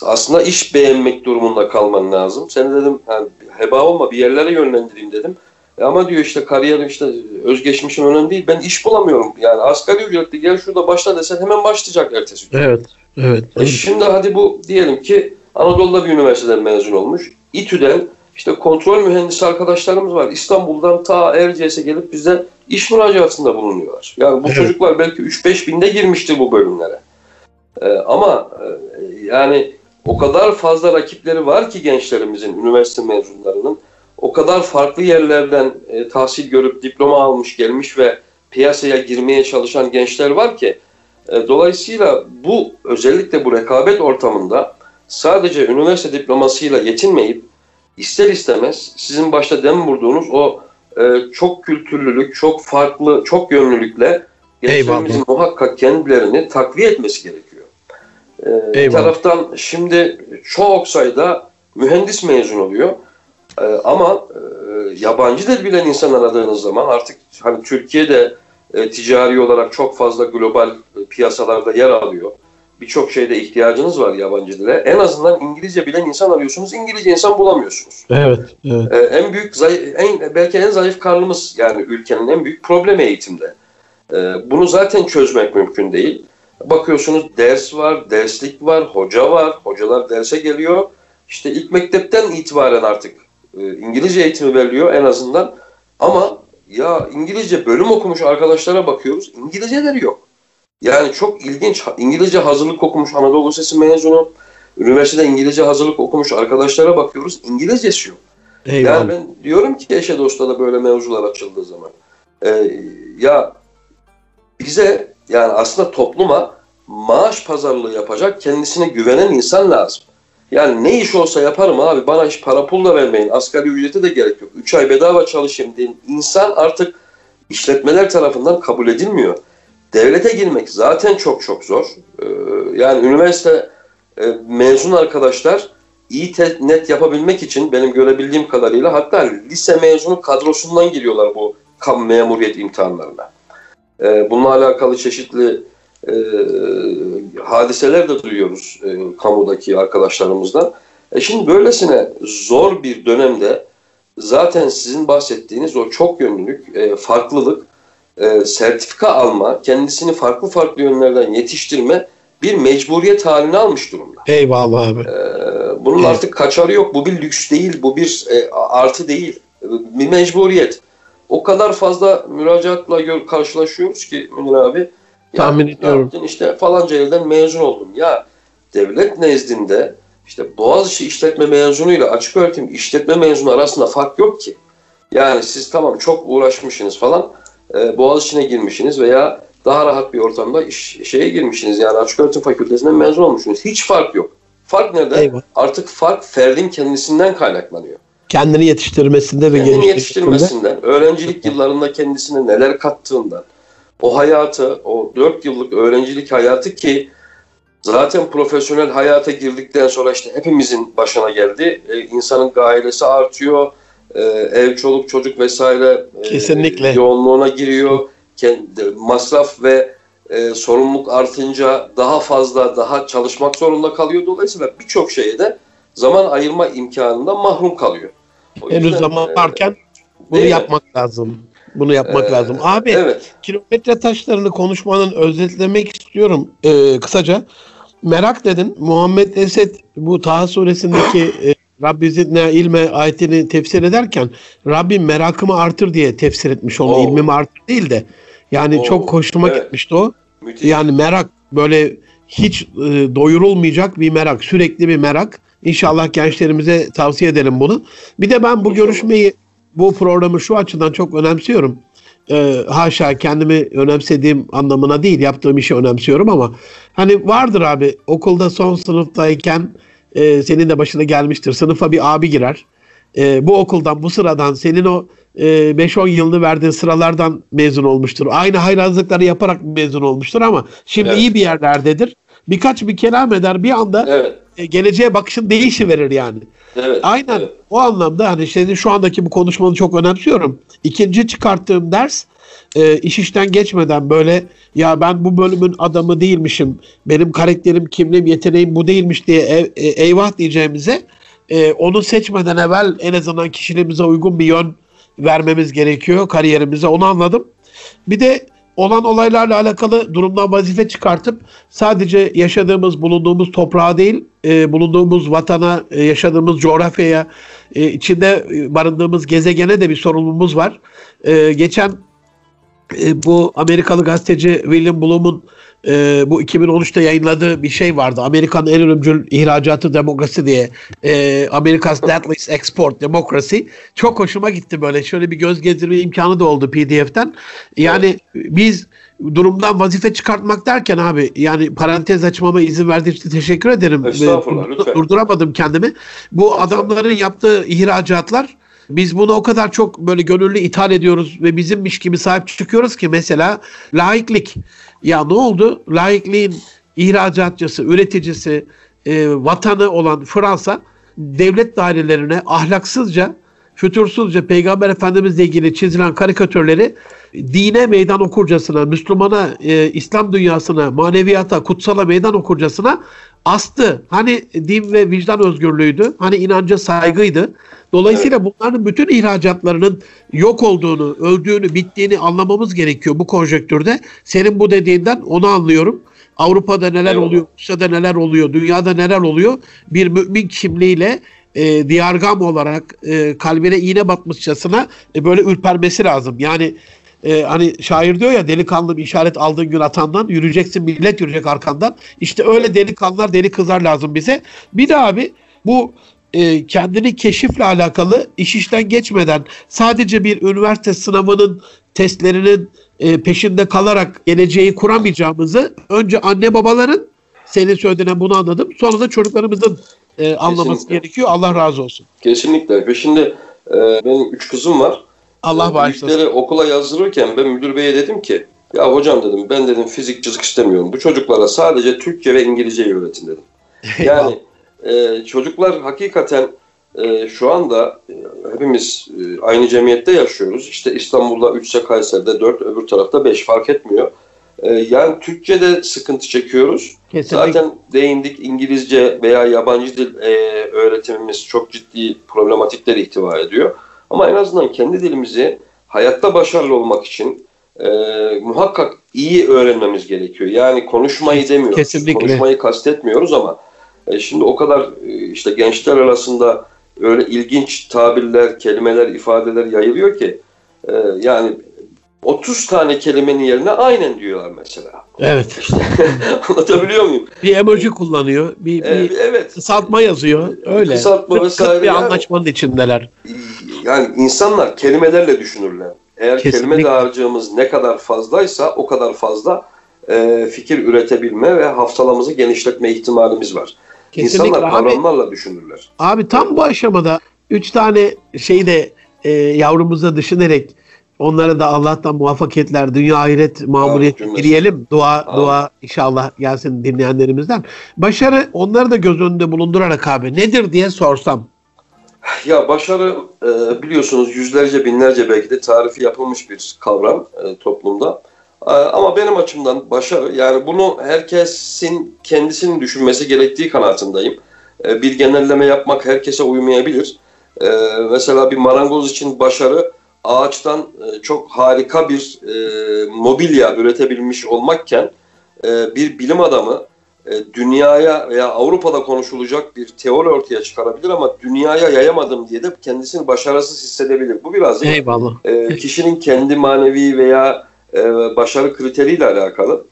Speaker 2: aslında iş beğenmek durumunda kalman lazım. Sen dedim yani heba olma bir yerlere yönlendireyim dedim. E ama diyor işte kariyer işte özgeçmişim önemli değil. Ben iş bulamıyorum. Yani asgari ücretli gel şurada başla desen hemen başlayacak ertesi gün.
Speaker 1: Evet. Evet.
Speaker 2: E şimdi hadi bu diyelim ki Anadolu'da bir üniversiteden mezun olmuş. İTÜ'den işte kontrol mühendisi arkadaşlarımız var. İstanbul'dan ta Erciyes'e gelip bize iş müracaatında bulunuyorlar. Yani bu evet. çocuklar belki 3-5 binde girmiştir bu bölümlere. Ee, ama e, yani o kadar fazla rakipleri var ki gençlerimizin, üniversite mezunlarının o kadar farklı yerlerden e, tahsil görüp diploma almış gelmiş ve piyasaya girmeye çalışan gençler var ki e, dolayısıyla bu özellikle bu rekabet ortamında sadece üniversite diplomasıyla yetinmeyip ister istemez sizin başta dem vurduğunuz o e, çok kültürlülük, çok farklı, çok yönlülükle gençlerimizin muhakkak kendilerini takviye etmesi gerekiyor. E, bir taraftan şimdi çok sayıda mühendis mezun oluyor. E, ama e, yabancı dil bilen insan aradığınız zaman artık hani Türkiye'de e, ticari olarak çok fazla global e, piyasalarda yer alıyor. Birçok şeyde ihtiyacınız var yabancı dile. En azından İngilizce bilen insan arıyorsunuz. İngilizce insan bulamıyorsunuz.
Speaker 1: Evet. evet.
Speaker 2: E, en büyük zayıf, en belki en zayıf karnımız yani ülkenin en büyük problemi eğitimde. E, bunu zaten çözmek mümkün değil. Bakıyorsunuz ders var, derslik var, hoca var. Hocalar derse geliyor. İşte ilk mektepten itibaren artık e, İngilizce eğitimi veriliyor en azından. Ama ya İngilizce bölüm okumuş arkadaşlara bakıyoruz. İngilizceleri yok. Yani çok ilginç. İngilizce hazırlık okumuş Anadolu Lisesi mezunu. Üniversitede İngilizce hazırlık okumuş arkadaşlara bakıyoruz. İngilizcesi yok. Eyvallah. Yani ben diyorum ki eşe dosta da böyle mevzular açıldığı zaman. E, ya bize yani aslında topluma maaş pazarlığı yapacak kendisine güvenen insan lazım. Yani ne iş olsa yaparım abi bana hiç para pulla vermeyin. Asgari ücreti de gerek yok. 3 ay bedava çalışayım diyen insan artık işletmeler tarafından kabul edilmiyor. Devlete girmek zaten çok çok zor. Ee, yani üniversite e, mezun arkadaşlar iyi net yapabilmek için benim görebildiğim kadarıyla hatta lise mezunu kadrosundan giriyorlar bu kamu memuriyet imtihanlarına. Ee, bununla alakalı çeşitli e, hadiseler de duyuyoruz e, kamudaki arkadaşlarımızdan. E şimdi böylesine zor bir dönemde zaten sizin bahsettiğiniz o çok yönlülük, e, farklılık, e, sertifika alma, kendisini farklı farklı yönlerden yetiştirme bir mecburiyet halini almış durumda.
Speaker 1: Eyvallah abi. E,
Speaker 2: bunun evet. artık kaçarı yok. Bu bir lüks değil, bu bir e, artı değil. Bir mecburiyet. O kadar fazla müracaatla karşılaşıyoruz ki Münir abi.
Speaker 1: Tahmin ediyorum. Yaptın?
Speaker 2: İşte falanca yerden mezun oldum. Ya devlet nezdinde işte Boğaziçi işletme mezunuyla açık öğretim işletme mezunu arasında fark yok ki. Yani siz tamam çok uğraşmışsınız falan. E, boğaz içine girmişsiniz veya daha rahat bir ortamda iş, şeye girmişsiniz. Yani açık öğretim fakültesinden mezun olmuşsunuz. Hiç fark yok. Fark nerede? Eyvah. Artık fark ferdin kendisinden kaynaklanıyor.
Speaker 1: Kendini yetiştirmesinde ve
Speaker 2: Kendini yetiştirmesinden, öğrencilik yıllarında kendisine neler kattığından, o hayatı, o dört yıllık öğrencilik hayatı ki zaten profesyonel hayata girdikten sonra işte hepimizin başına geldi. Ee, insanın gailesi artıyor, e, ev, çoluk, çocuk vesaire
Speaker 1: e, Kesinlikle.
Speaker 2: yoğunluğuna giriyor. Kendi, masraf ve e, sorumluluk artınca daha fazla, daha çalışmak zorunda kalıyor. Dolayısıyla birçok şeye de zaman ayırma imkanından mahrum kalıyor.
Speaker 1: O Henüz yüzden, zaman e, varken bunu yapmak mi? lazım. Bunu yapmak ee, lazım. Abi evet. kilometre taşlarını konuşmanın özetlemek istiyorum ee, kısaca. Merak dedin. Muhammed Esed bu Taha suresindeki e, Rabbi zidne ilme ayetini tefsir ederken Rabbim merakımı artır diye tefsir etmiş onu. Oo. İlmimi artır değil de. Yani Oo. çok hoşuma evet. gitmişti o. Müthiş. Yani merak böyle hiç e, doyurulmayacak bir merak. Sürekli bir merak. İnşallah gençlerimize tavsiye edelim bunu. Bir de ben bu görüşmeyi bu programı şu açıdan çok önemsiyorum. Ee, haşa kendimi önemsediğim anlamına değil yaptığım işi önemsiyorum ama hani vardır abi okulda son sınıftayken e, senin de başına gelmiştir sınıfa bir abi girer e, bu okuldan bu sıradan senin o e, 5-10 yılını verdiğin sıralardan mezun olmuştur. Aynı hayranlıkları yaparak mezun olmuştur ama şimdi evet. iyi bir yerlerdedir. Birkaç bir kelam eder bir anda evet. E, geleceğe bakışın değişiverir yani. Evet. Aynen evet. o anlamda hani senin şu andaki bu konuşmanı çok önemsiyorum. İkinci çıkarttığım ders e, iş işten geçmeden böyle ya ben bu bölümün adamı değilmişim. Benim karakterim, kimliğim, yeteneğim bu değilmiş diye ev, e, eyvah diyeceğimize e, onu seçmeden evvel en azından kişiliğimize uygun bir yön vermemiz gerekiyor kariyerimize. Onu anladım. Bir de olan olaylarla alakalı durumdan vazife çıkartıp sadece yaşadığımız, bulunduğumuz toprağa değil, e, bulunduğumuz vatana, e, yaşadığımız coğrafyaya, e, içinde barındığımız gezegene de bir sorumluluğumuz var. E, geçen e, bu Amerikalı gazeteci William Bloom'un e, bu 2013'te yayınladığı bir şey vardı. Amerikan en ölümcül ihracatı demokrasi diye. E, America's Deadliest Export Democracy. Çok hoşuma gitti böyle. Şöyle bir göz gezdirme imkanı da oldu PDF'ten. Yani evet. biz durumdan vazife çıkartmak derken abi yani parantez açmama izin verdiği için teşekkür ederim.
Speaker 2: Estağfurullah lütfen.
Speaker 1: Durduramadım kendimi. Bu adamların yaptığı ihracatlar biz bunu o kadar çok böyle gönüllü ithal ediyoruz ve bizimmiş gibi sahip çıkıyoruz ki mesela laiklik. Ya ne oldu? Laikliğin ihracatçısı, üreticisi, e, vatanı olan Fransa devlet dairelerine ahlaksızca, fütursuzca Peygamber Efendimizle ilgili çizilen karikatürleri dine meydan okurcasına, Müslümana, e, İslam dünyasına, maneviyata, kutsala meydan okurcasına astı. Hani din ve vicdan özgürlüğüydü. Hani inanca saygıydı. Dolayısıyla bunların bütün ihracatlarının yok olduğunu, öldüğünü, bittiğini anlamamız gerekiyor bu konjektürde. Senin bu dediğinden onu anlıyorum. Avrupa'da neler evet. oluyor, Rusya'da neler oluyor, dünyada neler oluyor bir mümin kimliğiyle e, diyargam olarak e, kalbine iğne batmışçasına e, böyle ürpermesi lazım. Yani e, hani şair diyor ya delikanlı bir işaret aldığın gün atandan yürüyeceksin millet yürüyecek arkandan. İşte öyle delikanlılar deli kızlar lazım bize. Bir de abi bu e, kendini keşifle alakalı iş işten geçmeden sadece bir üniversite sınavının testlerinin e, peşinde kalarak geleceği kuramayacağımızı önce anne babaların senin söylediğine bunu anladım. Sonra da çocuklarımızın e, anlaması Kesinlikle. gerekiyor. Allah razı olsun.
Speaker 2: Kesinlikle. Ve şimdi e, benim üç kızım var.
Speaker 1: Allah bağışlasın.
Speaker 2: okula yazdırırken ben müdür beye dedim ki ya hocam dedim ben dedim fizik çizik istemiyorum. Bu çocuklara sadece Türkçe ve İngilizce öğretin dedim. Yani e, çocuklar hakikaten e, şu anda e, hepimiz e, aynı cemiyette yaşıyoruz. İşte İstanbul'da 3 ise Kayseri'de 4 öbür tarafta 5 fark etmiyor. E, yani Türkçe'de sıkıntı çekiyoruz. Kesinlikle. Zaten değindik İngilizce veya yabancı dil e, öğretimimiz çok ciddi problematikleri ihtiva ediyor. Ama en azından kendi dilimizi hayatta başarılı olmak için e, muhakkak iyi öğrenmemiz gerekiyor. Yani konuşmayı demiyoruz. Kesinlikle. Konuşmayı kastetmiyoruz ama e, şimdi o kadar e, işte gençler arasında öyle ilginç tabirler, kelimeler, ifadeler yayılıyor ki e, yani 30 tane kelimenin yerine aynen diyorlar mesela.
Speaker 1: Evet.
Speaker 2: İşte, anlatabiliyor muyum?
Speaker 1: Bir emoji kullanıyor. Bir, bir
Speaker 2: evet.
Speaker 1: kısaltma yazıyor. Öyle.
Speaker 2: Kısaltma vesaire
Speaker 1: bir
Speaker 2: yani.
Speaker 1: anlaşmanın içindeler.
Speaker 2: Yani insanlar kelimelerle düşünürler. Eğer
Speaker 1: Kesinlikle.
Speaker 2: kelime dağarcığımız ne kadar fazlaysa o kadar fazla e, fikir üretebilme ve hafsalamızı genişletme ihtimalimiz var.
Speaker 1: Kesinlikle
Speaker 2: İnsanlar
Speaker 1: abi.
Speaker 2: kavramlarla düşünürler.
Speaker 1: Abi tam bu aşamada üç tane şeyi de e, yavrumuza düşünerek onlara da Allah'tan muvaffakiyetler, dünya ahiret mamuriyeti
Speaker 2: cümlesi.
Speaker 1: dileyelim. Dua
Speaker 2: Amin.
Speaker 1: dua inşallah gelsin dinleyenlerimizden. Başarı onları da göz önünde bulundurarak abi nedir diye sorsam.
Speaker 2: Ya başarı e, biliyorsunuz yüzlerce binlerce belki de tarifi yapılmış bir kavram e, toplumda. E, ama benim açımdan başarı yani bunu herkesin kendisinin düşünmesi gerektiği kanaatindeyim. Bir genelleme yapmak herkese uymayabilir. Mesela bir marangoz için başarı ağaçtan e, çok harika bir e, mobilya üretebilmiş olmakken e, bir bilim adamı e, dünyaya veya Avrupa'da konuşulacak bir teori ortaya çıkarabilir ama dünyaya yayamadım diye de kendisini başarısız hissedebilir. Bu biraz
Speaker 1: Eyvallah.
Speaker 2: e, kişinin kendi manevi veya e, başarı kriteriyle alakalı.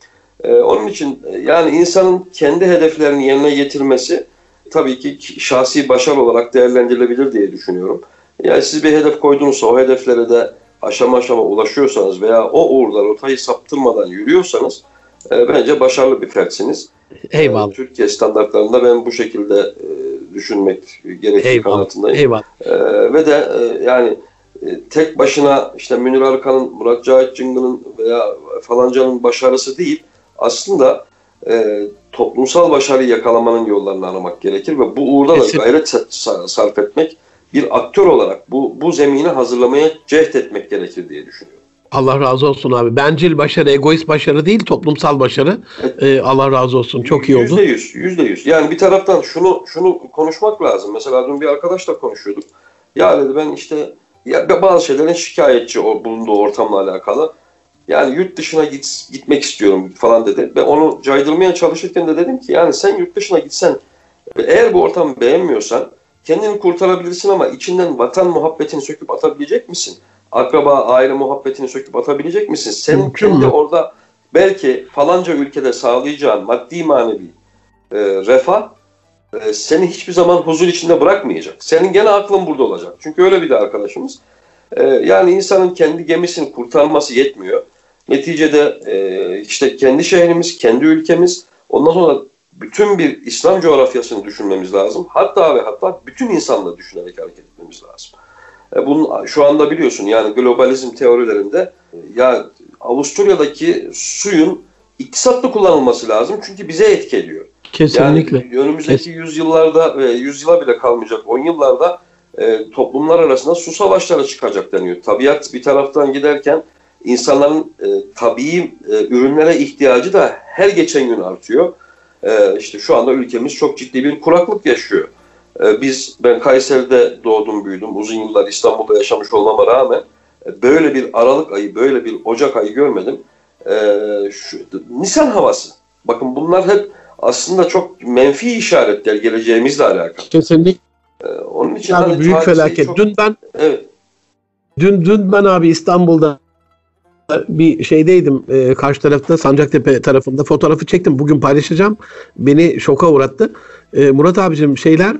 Speaker 2: E, onun için yani insanın kendi hedeflerini yerine getirmesi tabii ki şahsi başarı olarak değerlendirilebilir diye düşünüyorum. Yani siz bir hedef koydunuzsa o hedeflere de aşama aşama ulaşıyorsanız veya o uğurda rotayı saptırmadan yürüyorsanız e, bence başarılı bir fertsiniz.
Speaker 1: Eyvallah.
Speaker 2: E, Türkiye standartlarında ben bu şekilde e, düşünmek gerektiği
Speaker 1: Eyvallah.
Speaker 2: kanaatindeyim.
Speaker 1: Eyvallah.
Speaker 2: Ee, ve de e, yani e, tek başına işte Münir Arkan'ın, Murat Cahit Cıngıl'ın veya falancanın başarısı değil. Aslında e, toplumsal başarıyı yakalamanın yollarını aramak gerekir ve bu uğurda da gayret sa- sa- sarf etmek bir aktör olarak bu, bu zemini hazırlamaya cehd etmek gerekir diye düşünüyorum.
Speaker 1: Allah razı olsun abi. Bencil başarı, egoist başarı değil, toplumsal başarı. Ee, Allah razı olsun. Çok iyi oldu.
Speaker 2: Yüzde yüz, yüzde yüz. Yani bir taraftan şunu şunu konuşmak lazım. Mesela dün bir arkadaşla konuşuyorduk. Ya dedi ben işte ya bazı şeylerin şikayetçi bulunduğu ortamla alakalı. Yani yurt dışına git, gitmek istiyorum falan dedi. Ve onu caydırmaya çalışırken de dedim ki yani sen yurt dışına gitsen eğer bu ortamı beğenmiyorsan kendini kurtarabilirsin ama içinden vatan muhabbetini söküp atabilecek misin? Akraba, aile muhabbetini söküp atabilecek misin? Senin kendi orada belki falanca ülkede sağlayacağın maddi manevi e, refah e, seni hiçbir zaman huzur içinde bırakmayacak. Senin gene aklın burada olacak. Çünkü öyle bir de arkadaşımız. E, yani insanın kendi gemisini kurtarması yetmiyor. Neticede e, işte kendi şehrimiz, kendi ülkemiz, ondan sonra bütün bir İslam coğrafyasını düşünmemiz lazım. Hatta ve hatta bütün insanlığı düşünerek hareket etmemiz lazım. E, bunun şu anda biliyorsun yani globalizm teorilerinde e, ya Avusturya'daki suyun iktisatlı kullanılması lazım çünkü bize etki ediyor.
Speaker 1: Kesinlikle.
Speaker 2: Yani önümüzdeki yüzyıllarda ve yüzyıla bile kalmayacak 10 yıllarda e, toplumlar arasında su savaşları çıkacak deniyor. Tabiat bir taraftan giderken insanların e, tabii e, ürünlere ihtiyacı da her geçen gün artıyor. E, işte şu anda ülkemiz çok ciddi bir kuraklık yaşıyor. E, biz ben Kayseri'de doğdum büyüdüm. Uzun yıllar İstanbul'da yaşamış olmama rağmen e, böyle bir Aralık ayı, böyle bir Ocak ayı görmedim. E, şu, Nisan havası. Bakın bunlar hep aslında çok menfi işaretler geleceğimizle alakalı.
Speaker 1: Kesinlikle.
Speaker 2: Onun için
Speaker 1: Abi
Speaker 2: hani
Speaker 1: büyük felaket.
Speaker 2: çok-
Speaker 1: Dün ben
Speaker 2: Evet.
Speaker 1: Dün dün ben abi İstanbul'da bir şeydeydim. E, karşı tarafta Sancaktepe tarafında fotoğrafı çektim. Bugün paylaşacağım. Beni şoka uğrattı. E, Murat abicim şeyler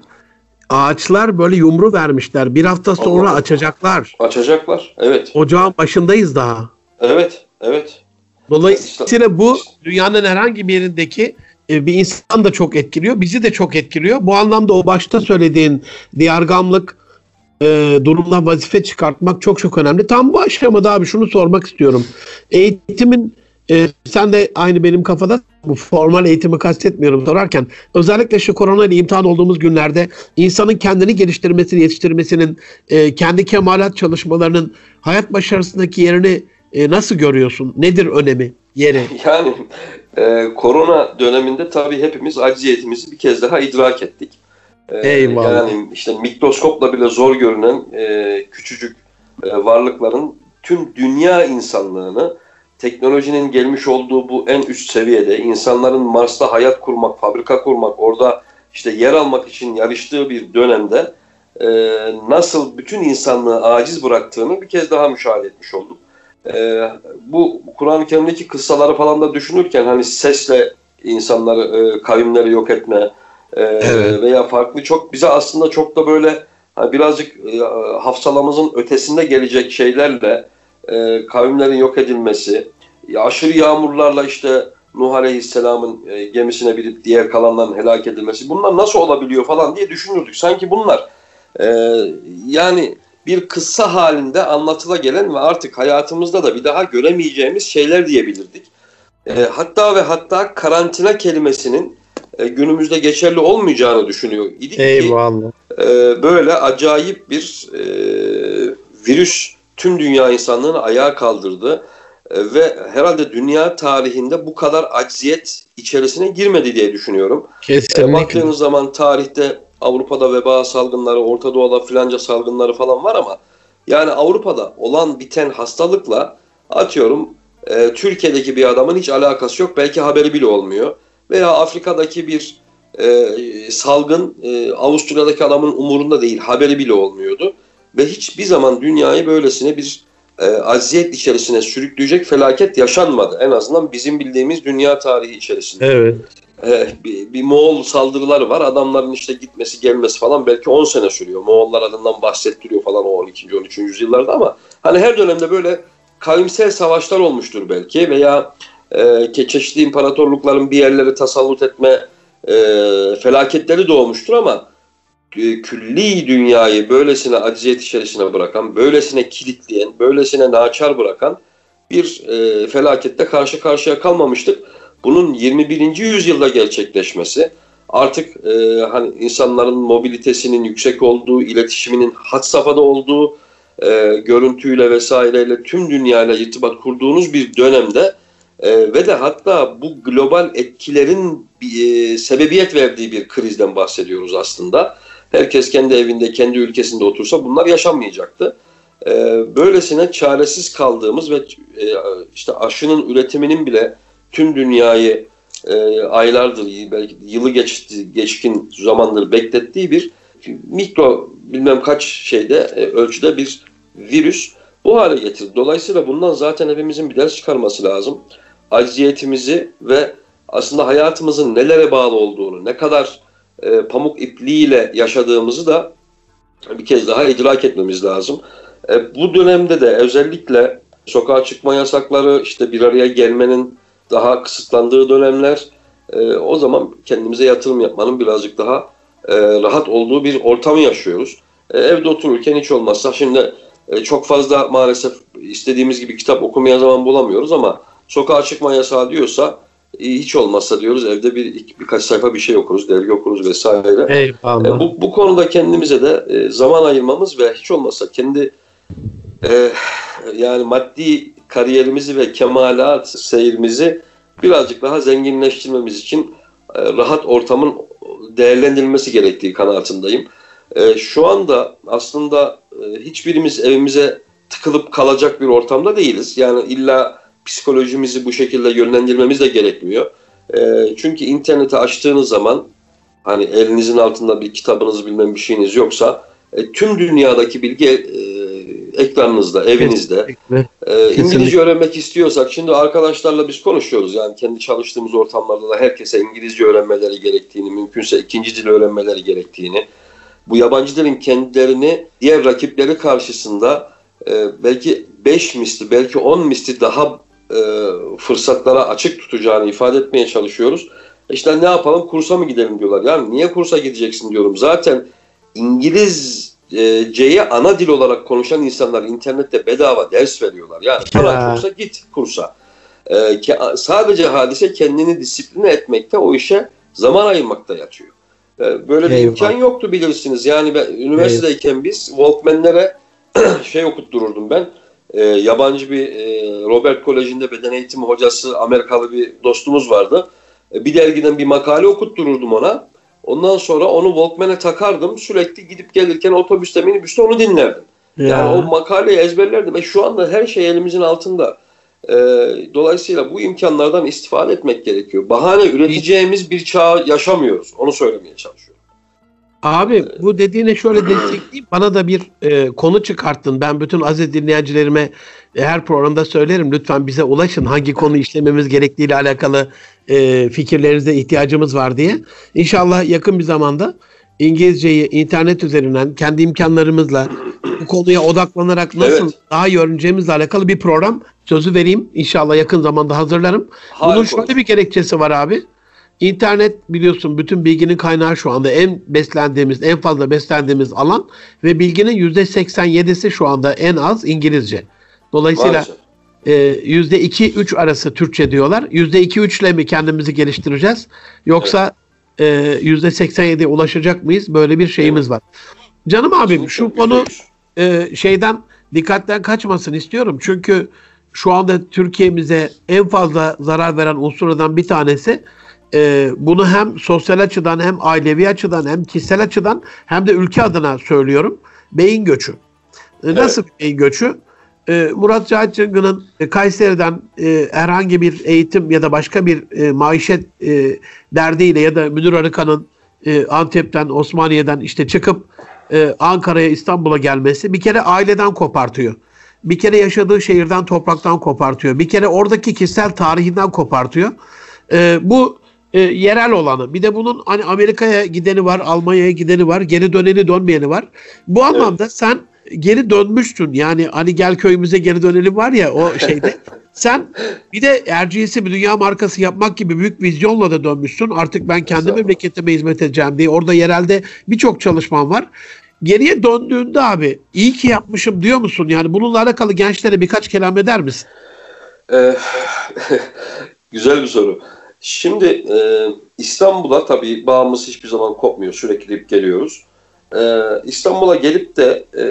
Speaker 1: ağaçlar böyle yumru vermişler. Bir hafta sonra
Speaker 2: Allah.
Speaker 1: açacaklar.
Speaker 2: Açacaklar. Evet.
Speaker 1: Ocağın başındayız daha.
Speaker 2: Evet. Evet.
Speaker 1: Dolayısıyla bu dünyanın herhangi bir yerindeki e, bir insan da çok etkiliyor. Bizi de çok etkiliyor. Bu anlamda o başta söylediğin diyargamlık e, durumdan vazife çıkartmak çok çok önemli. Tam bu aşamada abi şunu sormak istiyorum. Eğitimin e, sen de aynı benim kafada bu formal eğitimi kastetmiyorum sorarken özellikle şu korona ile imtihan olduğumuz günlerde insanın kendini geliştirmesini, yetiştirmesinin, e, kendi kemalat çalışmalarının hayat başarısındaki yerini e, nasıl görüyorsun? Nedir önemi, yeri?
Speaker 2: Yani e, korona döneminde tabii hepimiz acziyetimizi bir kez daha idrak ettik. E,
Speaker 1: Eyvallah.
Speaker 2: Yani işte mikroskopla bile zor görünen e, küçücük e, varlıkların tüm dünya insanlığını teknolojinin gelmiş olduğu bu en üst seviyede insanların Mars'ta hayat kurmak, fabrika kurmak, orada işte yer almak için yarıştığı bir dönemde e, nasıl bütün insanlığı aciz bıraktığını bir kez daha müşahede etmiş olduk. e, bu Kur'an-ı Kerim'deki kıssaları falan da düşünürken hani sesle insanları, e, kavimleri yok etme e, evet. veya farklı çok bize aslında çok da böyle hani birazcık e, hafsalamızın ötesinde gelecek şeylerle e, kavimlerin yok edilmesi, aşırı yağmurlarla işte Nuh Aleyhisselam'ın e, gemisine binip diğer kalanların helak edilmesi bunlar nasıl olabiliyor falan diye düşünürdük. Sanki bunlar e, yani bir kıssa halinde anlatıla gelen ve artık hayatımızda da bir daha göremeyeceğimiz şeyler diyebilirdik. E, hatta ve hatta karantina kelimesinin e, günümüzde geçerli olmayacağını düşünüyor idik
Speaker 1: Eyvallah.
Speaker 2: ki e, böyle acayip bir e, virüs tüm dünya insanlığını ayağa kaldırdı e, ve herhalde dünya tarihinde bu kadar acziyet içerisine girmedi diye düşünüyorum.
Speaker 1: Kesinlikle.
Speaker 2: E, baktığınız zaman tarihte Avrupa'da veba salgınları, Orta Doğu'da filanca salgınları falan var ama yani Avrupa'da olan biten hastalıkla atıyorum e, Türkiye'deki bir adamın hiç alakası yok. Belki haberi bile olmuyor. Veya Afrika'daki bir e, salgın e, Avusturya'daki adamın umurunda değil. Haberi bile olmuyordu. Ve hiçbir zaman dünyayı böylesine bir e, aziyet içerisine sürükleyecek felaket yaşanmadı. En azından bizim bildiğimiz dünya tarihi içerisinde.
Speaker 1: Evet.
Speaker 2: E, bir, bir Moğol saldırıları var. Adamların işte gitmesi gelmesi falan belki 10 sene sürüyor. Moğollar adından bahsettiriyor falan o 12. 13. yüzyıllarda ama hani her dönemde böyle kavimsel savaşlar olmuştur belki veya e, çeşitli imparatorlukların bir yerleri tasallut etme e, felaketleri doğmuştur ama e, külli dünyayı böylesine acziyet içerisine bırakan, böylesine kilitleyen, böylesine naçar bırakan bir e, felakette karşı karşıya kalmamıştık. Bunun 21. yüzyılda gerçekleşmesi, artık e, hani insanların mobilitesinin yüksek olduğu, iletişiminin hat safhada olduğu, e, görüntüyle vesaireyle tüm dünyayla irtibat kurduğunuz bir dönemde e, ve de hatta bu global etkilerin e, sebebiyet verdiği bir krizden bahsediyoruz aslında. Herkes kendi evinde, kendi ülkesinde otursa bunlar yaşanmayacaktı. E, böylesine çaresiz kaldığımız ve e, işte aşının üretiminin bile tüm dünyayı e, aylardır, belki yılı geçti, geçkin zamandır beklettiği bir mikro bilmem kaç şeyde e, ölçüde bir virüs bu hale getirdi. Dolayısıyla bundan zaten hepimizin bir ders çıkarması lazım. Acziyetimizi ve aslında hayatımızın nelere bağlı olduğunu, ne kadar e, pamuk ipliğiyle yaşadığımızı da bir kez daha idrak etmemiz lazım. E, bu dönemde de özellikle sokağa çıkma yasakları, işte bir araya gelmenin daha kısıtlandığı dönemler, e, o zaman kendimize yatırım yapmanın birazcık daha e, rahat olduğu bir ortamı yaşıyoruz. E, evde otururken hiç olmazsa şimdi e, çok fazla maalesef istediğimiz gibi kitap okumaya zaman bulamıyoruz ama sokağa çıkma yasağı diyorsa e, hiç olmazsa diyoruz evde bir birkaç sayfa bir şey okuruz, dergi okuruz vesaire.
Speaker 1: Eyvallah.
Speaker 2: E, bu, bu konuda kendimize de e, zaman ayırmamız ve hiç olmazsa kendi e, yani maddi kariyerimizi ve kemalat seyrimizi birazcık daha zenginleştirmemiz için e, rahat ortamın değerlendirilmesi gerektiği kanaatindeyim. E, şu anda aslında e, hiçbirimiz evimize tıkılıp kalacak bir ortamda değiliz. Yani illa psikolojimizi bu şekilde yönlendirmemiz de gerekmiyor. E, çünkü interneti açtığınız zaman hani elinizin altında bir kitabınız bilmem bir şeyiniz yoksa e, tüm dünyadaki bilgi e, ekranınızda, evinizde. E, İngilizce öğrenmek istiyorsak şimdi arkadaşlarla biz konuşuyoruz. Yani kendi çalıştığımız ortamlarda da herkese İngilizce öğrenmeleri gerektiğini, mümkünse ikinci dil öğrenmeleri gerektiğini, bu yabancı dilin kendilerini diğer rakipleri karşısında e, belki 5 misli, belki 10 misli daha e, fırsatlara açık tutacağını ifade etmeye çalışıyoruz. İşte ne yapalım kursa mı gidelim diyorlar. Yani niye kursa gideceksin diyorum. Zaten İngilizceyi ana dil olarak konuşan insanlar internette bedava ders veriyorlar. Yani para kursa git kursa. Ee, sadece hadise kendini disipline etmekte o işe zaman ayırmakta yatıyor. Ee, böyle bir Eyvallah. imkan yoktu bilirsiniz. Yani ben üniversitedeyken biz Walkman'lere şey okuttururdum ben e, yabancı bir e, Robert Koleji'nde beden eğitimi hocası Amerikalı bir dostumuz vardı. E, bir dergiden bir makale okuttururdum ona. Ondan sonra onu Walkman'e takardım. Sürekli gidip gelirken otobüste minibüste onu dinlerdim. Ya. Yani o makaleyi ezberlerdim. Ve şu anda her şey elimizin altında. E, dolayısıyla bu imkanlardan istifade etmek gerekiyor. Bahane üreteceğimiz bir çağ yaşamıyoruz. Onu söylemeye çalışıyorum.
Speaker 1: Abi bu dediğine şöyle destekleyeyim. Bana da bir e, konu çıkarttın. Ben bütün aziz dinleyicilerime e, her programda söylerim. Lütfen bize ulaşın. Hangi konu işlememiz gerektiğiyle alakalı e, fikirlerinize ihtiyacımız var diye. İnşallah yakın bir zamanda İngilizceyi internet üzerinden kendi imkanlarımızla bu konuya odaklanarak nasıl evet. daha iyi öğreneceğimizle alakalı bir program sözü vereyim. İnşallah yakın zamanda hazırlarım. Harika. Bunun şöyle bir gerekçesi var abi. İnternet biliyorsun bütün bilginin kaynağı şu anda en beslendiğimiz, en fazla beslendiğimiz alan ve bilginin %87'si şu anda en az İngilizce. Dolayısıyla iki üç arası Türkçe diyorlar. Yüzde iki üçle mi kendimizi geliştireceğiz? Yoksa yüzde seksen yediye ulaşacak mıyız? Böyle bir şeyimiz var. Canım abim şu konu e, şeyden dikkatten kaçmasın istiyorum. Çünkü şu anda Türkiye'mize en fazla zarar veren unsurlardan bir tanesi e, bunu hem sosyal açıdan hem ailevi açıdan hem kişisel açıdan hem de ülke adına söylüyorum. Beyin göçü. E, nasıl evet. beyin göçü? E, Murat Cahit Cıngı'nın e, Kayseri'den e, herhangi bir eğitim ya da başka bir e, maişet e, derdiyle ya da Münir Arıkan'ın e, Antep'ten, Osmaniye'den işte çıkıp e, Ankara'ya, İstanbul'a gelmesi bir kere aileden kopartıyor. Bir kere yaşadığı şehirden, topraktan kopartıyor. Bir kere oradaki kişisel tarihinden kopartıyor. E, bu e, yerel olanı. Bir de bunun hani Amerika'ya gideni var, Almanya'ya gideni var, geri döneni dönmeyeni var. Bu anlamda evet. sen geri dönmüştün. Yani hani gel köyümüze geri dönelim var ya o şeyde. sen bir de Erciyes'i bir dünya markası yapmak gibi büyük vizyonla da dönmüşsün. Artık ben kendi memleketime hizmet edeceğim diye. Orada yerelde birçok çalışman var. Geriye döndüğünde abi iyi ki yapmışım diyor musun? Yani bununla alakalı gençlere birkaç kelam eder misin?
Speaker 2: Ee, güzel bir soru. Şimdi e, İstanbul'a tabii bağımız hiçbir zaman kopmuyor. Sürekli gidip geliyoruz. E, İstanbul'a gelip de e,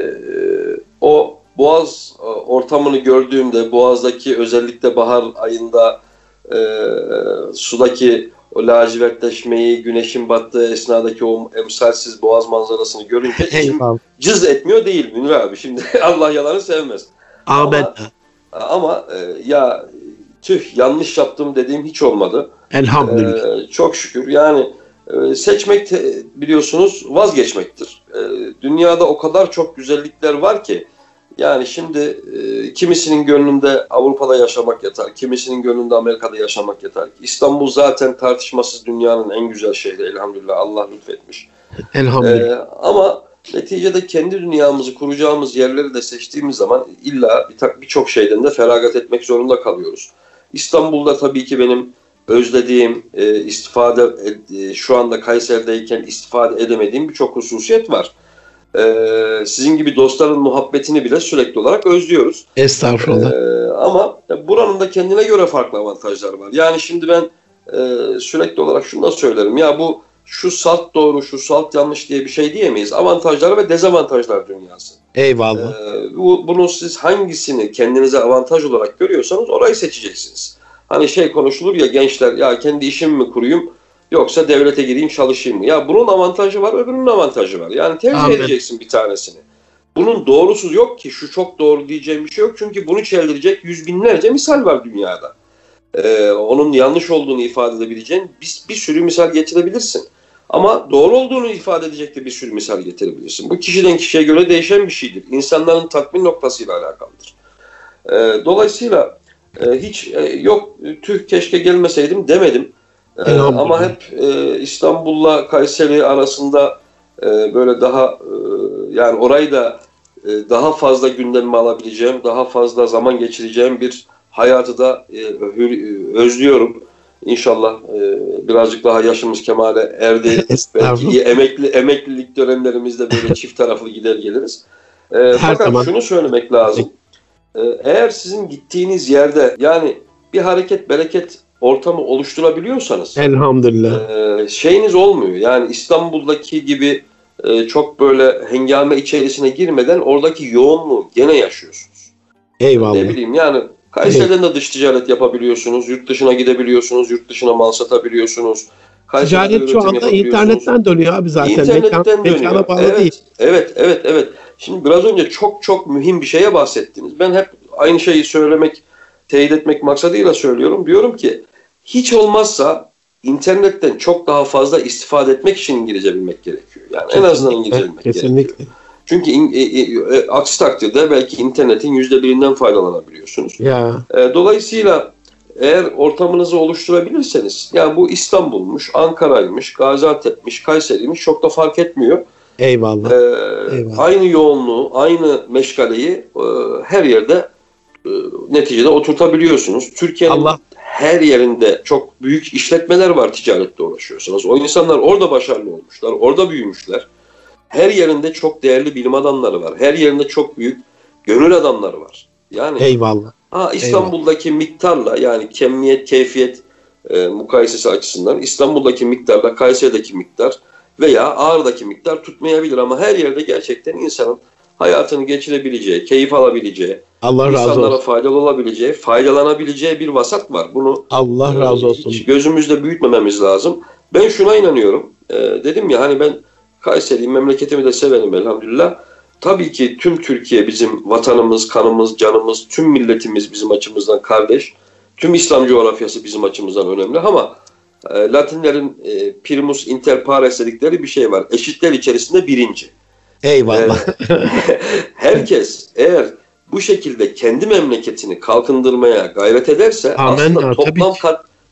Speaker 2: o Boğaz e, ortamını gördüğümde Boğaz'daki özellikle bahar ayında e, sudaki o lacivertleşmeyi, güneşin battığı esnadaki o emsalsiz boğaz manzarasını görünce içim cız etmiyor değil Münir abi. Şimdi Allah yalanı sevmez. Ama, ama e, ya tüh yanlış yaptım dediğim hiç olmadı.
Speaker 1: Elhamdülillah.
Speaker 2: Ee, çok şükür. Yani e, seçmek biliyorsunuz vazgeçmektir. E, dünyada o kadar çok güzellikler var ki yani şimdi e, kimisinin gönlünde Avrupa'da yaşamak yeter, kimisinin gönlünde Amerika'da yaşamak yeter. İstanbul zaten tartışmasız dünyanın en güzel şehri elhamdülillah Allah lütfetmiş.
Speaker 1: Elhamdülillah.
Speaker 2: E, ama neticede kendi dünyamızı kuracağımız yerleri de seçtiğimiz zaman illa birçok bir şeyden de feragat etmek zorunda kalıyoruz. İstanbul'da tabii ki benim özlediğim, e, istifade e, şu anda Kayseri'deyken istifade edemediğim birçok hususiyet var. E, sizin gibi dostların muhabbetini bile sürekli olarak özlüyoruz.
Speaker 1: Estağfurullah.
Speaker 2: E, ama buranın da kendine göre farklı avantajları var. Yani şimdi ben e, sürekli olarak şunu da söylerim. Ya bu şu salt doğru, şu salt yanlış diye bir şey diyemeyiz. Avantajlar ve dezavantajlar dünyası.
Speaker 1: Eyvallah.
Speaker 2: Ee, bu, bunu siz hangisini kendinize avantaj olarak görüyorsanız orayı seçeceksiniz. Hani şey konuşulur ya gençler ya kendi işimi mi kurayım yoksa devlete gireyim çalışayım mı? Ya bunun avantajı var öbürünün avantajı var. Yani tercih Amin. edeceksin bir tanesini. Bunun doğrusu yok ki şu çok doğru diyeceğim bir şey yok. Çünkü bunu çeldirecek yüz binlerce misal var dünyada. Ee, onun yanlış olduğunu ifade edebileceğin bir, bir sürü misal getirebilirsin. Ama doğru olduğunu ifade edecek de bir sürü misal getirebilirsin. Bu kişiden kişiye göre değişen bir şeydir. İnsanların tatmin noktasıyla alakalıdır. E, dolayısıyla e, hiç e, yok tüh keşke gelmeseydim demedim. E, ama hep e, İstanbul'la Kayseri arasında e, böyle daha e, yani orayı da e, daha fazla gündemime alabileceğim, daha fazla zaman geçireceğim bir hayatı da e, özlüyorum. İnşallah e, birazcık daha yaşımız kemale erdi. Belki emekli emeklilik dönemlerimizde böyle çift taraflı gider geliriz. E, Her fakat zaman. şunu söylemek lazım. E, eğer sizin gittiğiniz yerde yani bir hareket bereket ortamı oluşturabiliyorsanız
Speaker 1: elhamdülillah
Speaker 2: e, şeyiniz olmuyor. Yani İstanbul'daki gibi e, çok böyle hengame içerisine girmeden oradaki yoğunluğu gene yaşıyorsunuz.
Speaker 1: Eyvallah.
Speaker 2: Ne bileyim yani Kayseri'den de dış ticaret yapabiliyorsunuz. Yurt dışına gidebiliyorsunuz. Yurt dışına mal satabiliyorsunuz.
Speaker 1: Kayseri'de ticaret şu anda internetten dönüyor abi zaten.
Speaker 2: İnternetten Mekan,
Speaker 1: dönüyor. Bağlı
Speaker 2: evet,
Speaker 1: değil.
Speaker 2: evet, evet, evet. Şimdi biraz önce çok çok mühim bir şeye bahsettiniz. Ben hep aynı şeyi söylemek, teyit etmek maksadıyla söylüyorum. Diyorum ki hiç olmazsa internetten çok daha fazla istifade etmek için İngilizce bilmek gerekiyor. Yani kesinlikle, en azından İngilizce bilmek kesinlikle. gerekiyor. Çünkü in, e, e, e, aksi takdirde belki internetin yüzde birinden faydalanabiliyorsunuz. Ya. E, dolayısıyla eğer ortamınızı oluşturabilirseniz, yani bu İstanbul'muş, Ankara'ymış, Gaziantep'miş, Kayseri'ymiş çok da fark etmiyor.
Speaker 1: Eyvallah.
Speaker 2: Ee, Eyvallah. Aynı yoğunluğu, aynı meşgaleyi e, her yerde e, neticede oturtabiliyorsunuz. Türkiye'nin Allah. her yerinde çok büyük işletmeler var ticarette uğraşıyorsunuz. O insanlar orada başarılı olmuşlar, orada büyümüşler. Her yerinde çok değerli bilim adamları var. Her yerinde çok büyük gönül adamları var. Yani
Speaker 1: Eyvallah.
Speaker 2: Ha, İstanbul'daki Eyvallah. miktarla yani kemiyet, keyfiyet e, mukayesesi açısından İstanbul'daki miktarla Kayseri'deki miktar veya Ağrı'daki miktar tutmayabilir ama her yerde gerçekten insanın hayatını geçirebileceği, keyif alabileceği, Allah razı insanlara olsun. faydalı olabileceği, faydalanabileceği bir vasat var. Bunu
Speaker 1: Allah e, razı olsun.
Speaker 2: Hiç gözümüzde büyütmememiz lazım. Ben şuna inanıyorum. E, dedim ya hani ben Kayseri'yim, memleketimi de severim elhamdülillah. Tabii ki tüm Türkiye bizim vatanımız, kanımız, canımız, tüm milletimiz bizim açımızdan kardeş. Tüm İslam coğrafyası bizim açımızdan önemli ama e, Latinlerin e, primus inter pares dedikleri bir şey var. Eşitler içerisinde birinci.
Speaker 1: Eyvallah. E,
Speaker 2: herkes eğer bu şekilde kendi memleketini kalkındırmaya gayret ederse Amen aslında ya, toplam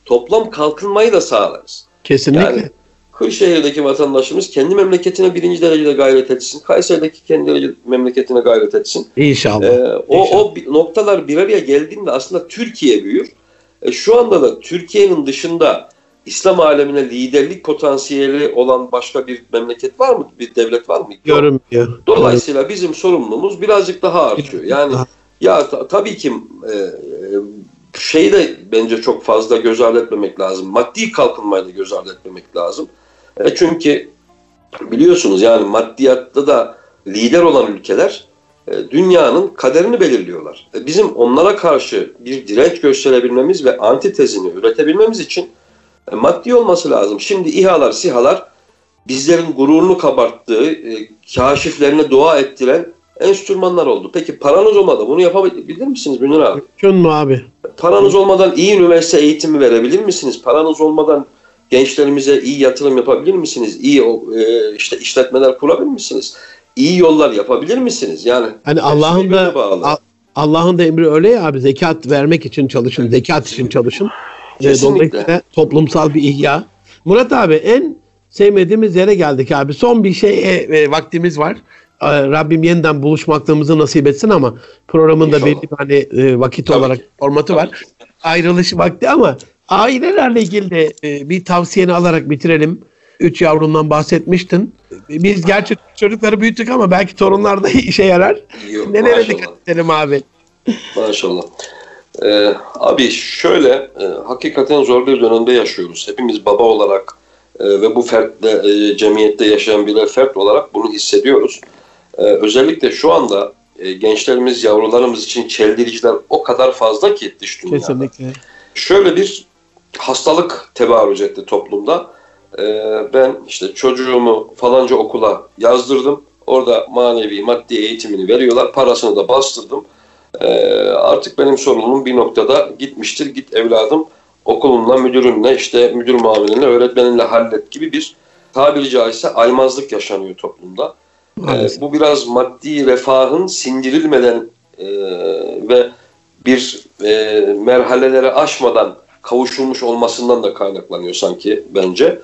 Speaker 2: toplam kalkınmayı da sağlarız.
Speaker 1: Kesinlikle. Yani
Speaker 2: Kırşehir'deki vatandaşımız kendi memleketine birinci derecede gayret etsin. Kayseri'deki kendi memleketine gayret etsin.
Speaker 1: İnşallah. Ee,
Speaker 2: o, İnşallah. o noktalar bir araya geldiğinde aslında Türkiye büyür. E, şu anda da Türkiye'nin dışında İslam alemine liderlik potansiyeli olan başka bir memleket var mı? Bir devlet var mı?
Speaker 1: Görünmüyor.
Speaker 2: Dolayısıyla bizim sorumluluğumuz birazcık daha artıyor. Yani ya ta, tabii ki e, e, şeyi de bence çok fazla göz ardı etmemek lazım. Maddi kalkınmayı da göz ardı etmemek lazım. E çünkü biliyorsunuz yani maddiyatta da lider olan ülkeler e, dünyanın kaderini belirliyorlar. E, bizim onlara karşı bir direnç gösterebilmemiz ve antitezini üretebilmemiz için e, maddi olması lazım. Şimdi İHA'lar, SİHA'lar bizlerin gururunu kabarttığı, e, kaşiflerine dua ettiren enstrümanlar oldu. Peki paranız olmadan bunu yapabilir misiniz Münir abi?
Speaker 1: Mümkün mü abi?
Speaker 2: Paranız olmadan iyi üniversite eğitimi verebilir misiniz? Paranız olmadan gençlerimize iyi yatırım yapabilir misiniz? İyi e, işte işletmeler kurabilir misiniz? İyi yollar yapabilir misiniz? Yani
Speaker 1: hani Allah'ın da Allah'ın da emri öyle ya abi zekat vermek için çalışın, zekat için çalışın. Kesinlikle. Dolayısıyla toplumsal bir ihya. Murat abi en sevmediğimiz yere geldik abi. Son bir şey e, e, vaktimiz var. E, Rabbim yeniden buluşmaklığımızı nasip etsin ama programın da belli bir hani e, vakit Tabii olarak formatı Tabii var. Ayrılış vakti ama ailelerle ilgili de e, bir tavsiyeni alarak bitirelim. Üç yavrundan bahsetmiştin. Biz gerçi çocukları büyüttük ama belki torunlar da işe yarar. Yok, Nelere dikkat edelim abi?
Speaker 2: Maşallah. Ee, abi şöyle e, hakikaten zor bir dönemde yaşıyoruz. Hepimiz baba olarak e, ve bu fertle, e, cemiyette yaşayan birer fert olarak bunu hissediyoruz. E, özellikle şu anda e, gençlerimiz, yavrularımız için çeldiriciler o kadar fazla ki dış dünyada. Kesinlikle. Şöyle bir hastalık tebarüz etti toplumda. E, ben işte çocuğumu falanca okula yazdırdım. Orada manevi, maddi eğitimini veriyorlar. Parasını da bastırdım. E, artık benim sorunum bir noktada gitmiştir. Git evladım okulunla, müdürünle, işte müdür muavinle, öğretmeninle hallet gibi bir tabiri caizse aymazlık yaşanıyor toplumda. E, bu biraz maddi refahın sindirilmeden e, ve bir e, merhaleleri aşmadan kavuşulmuş olmasından da kaynaklanıyor sanki bence.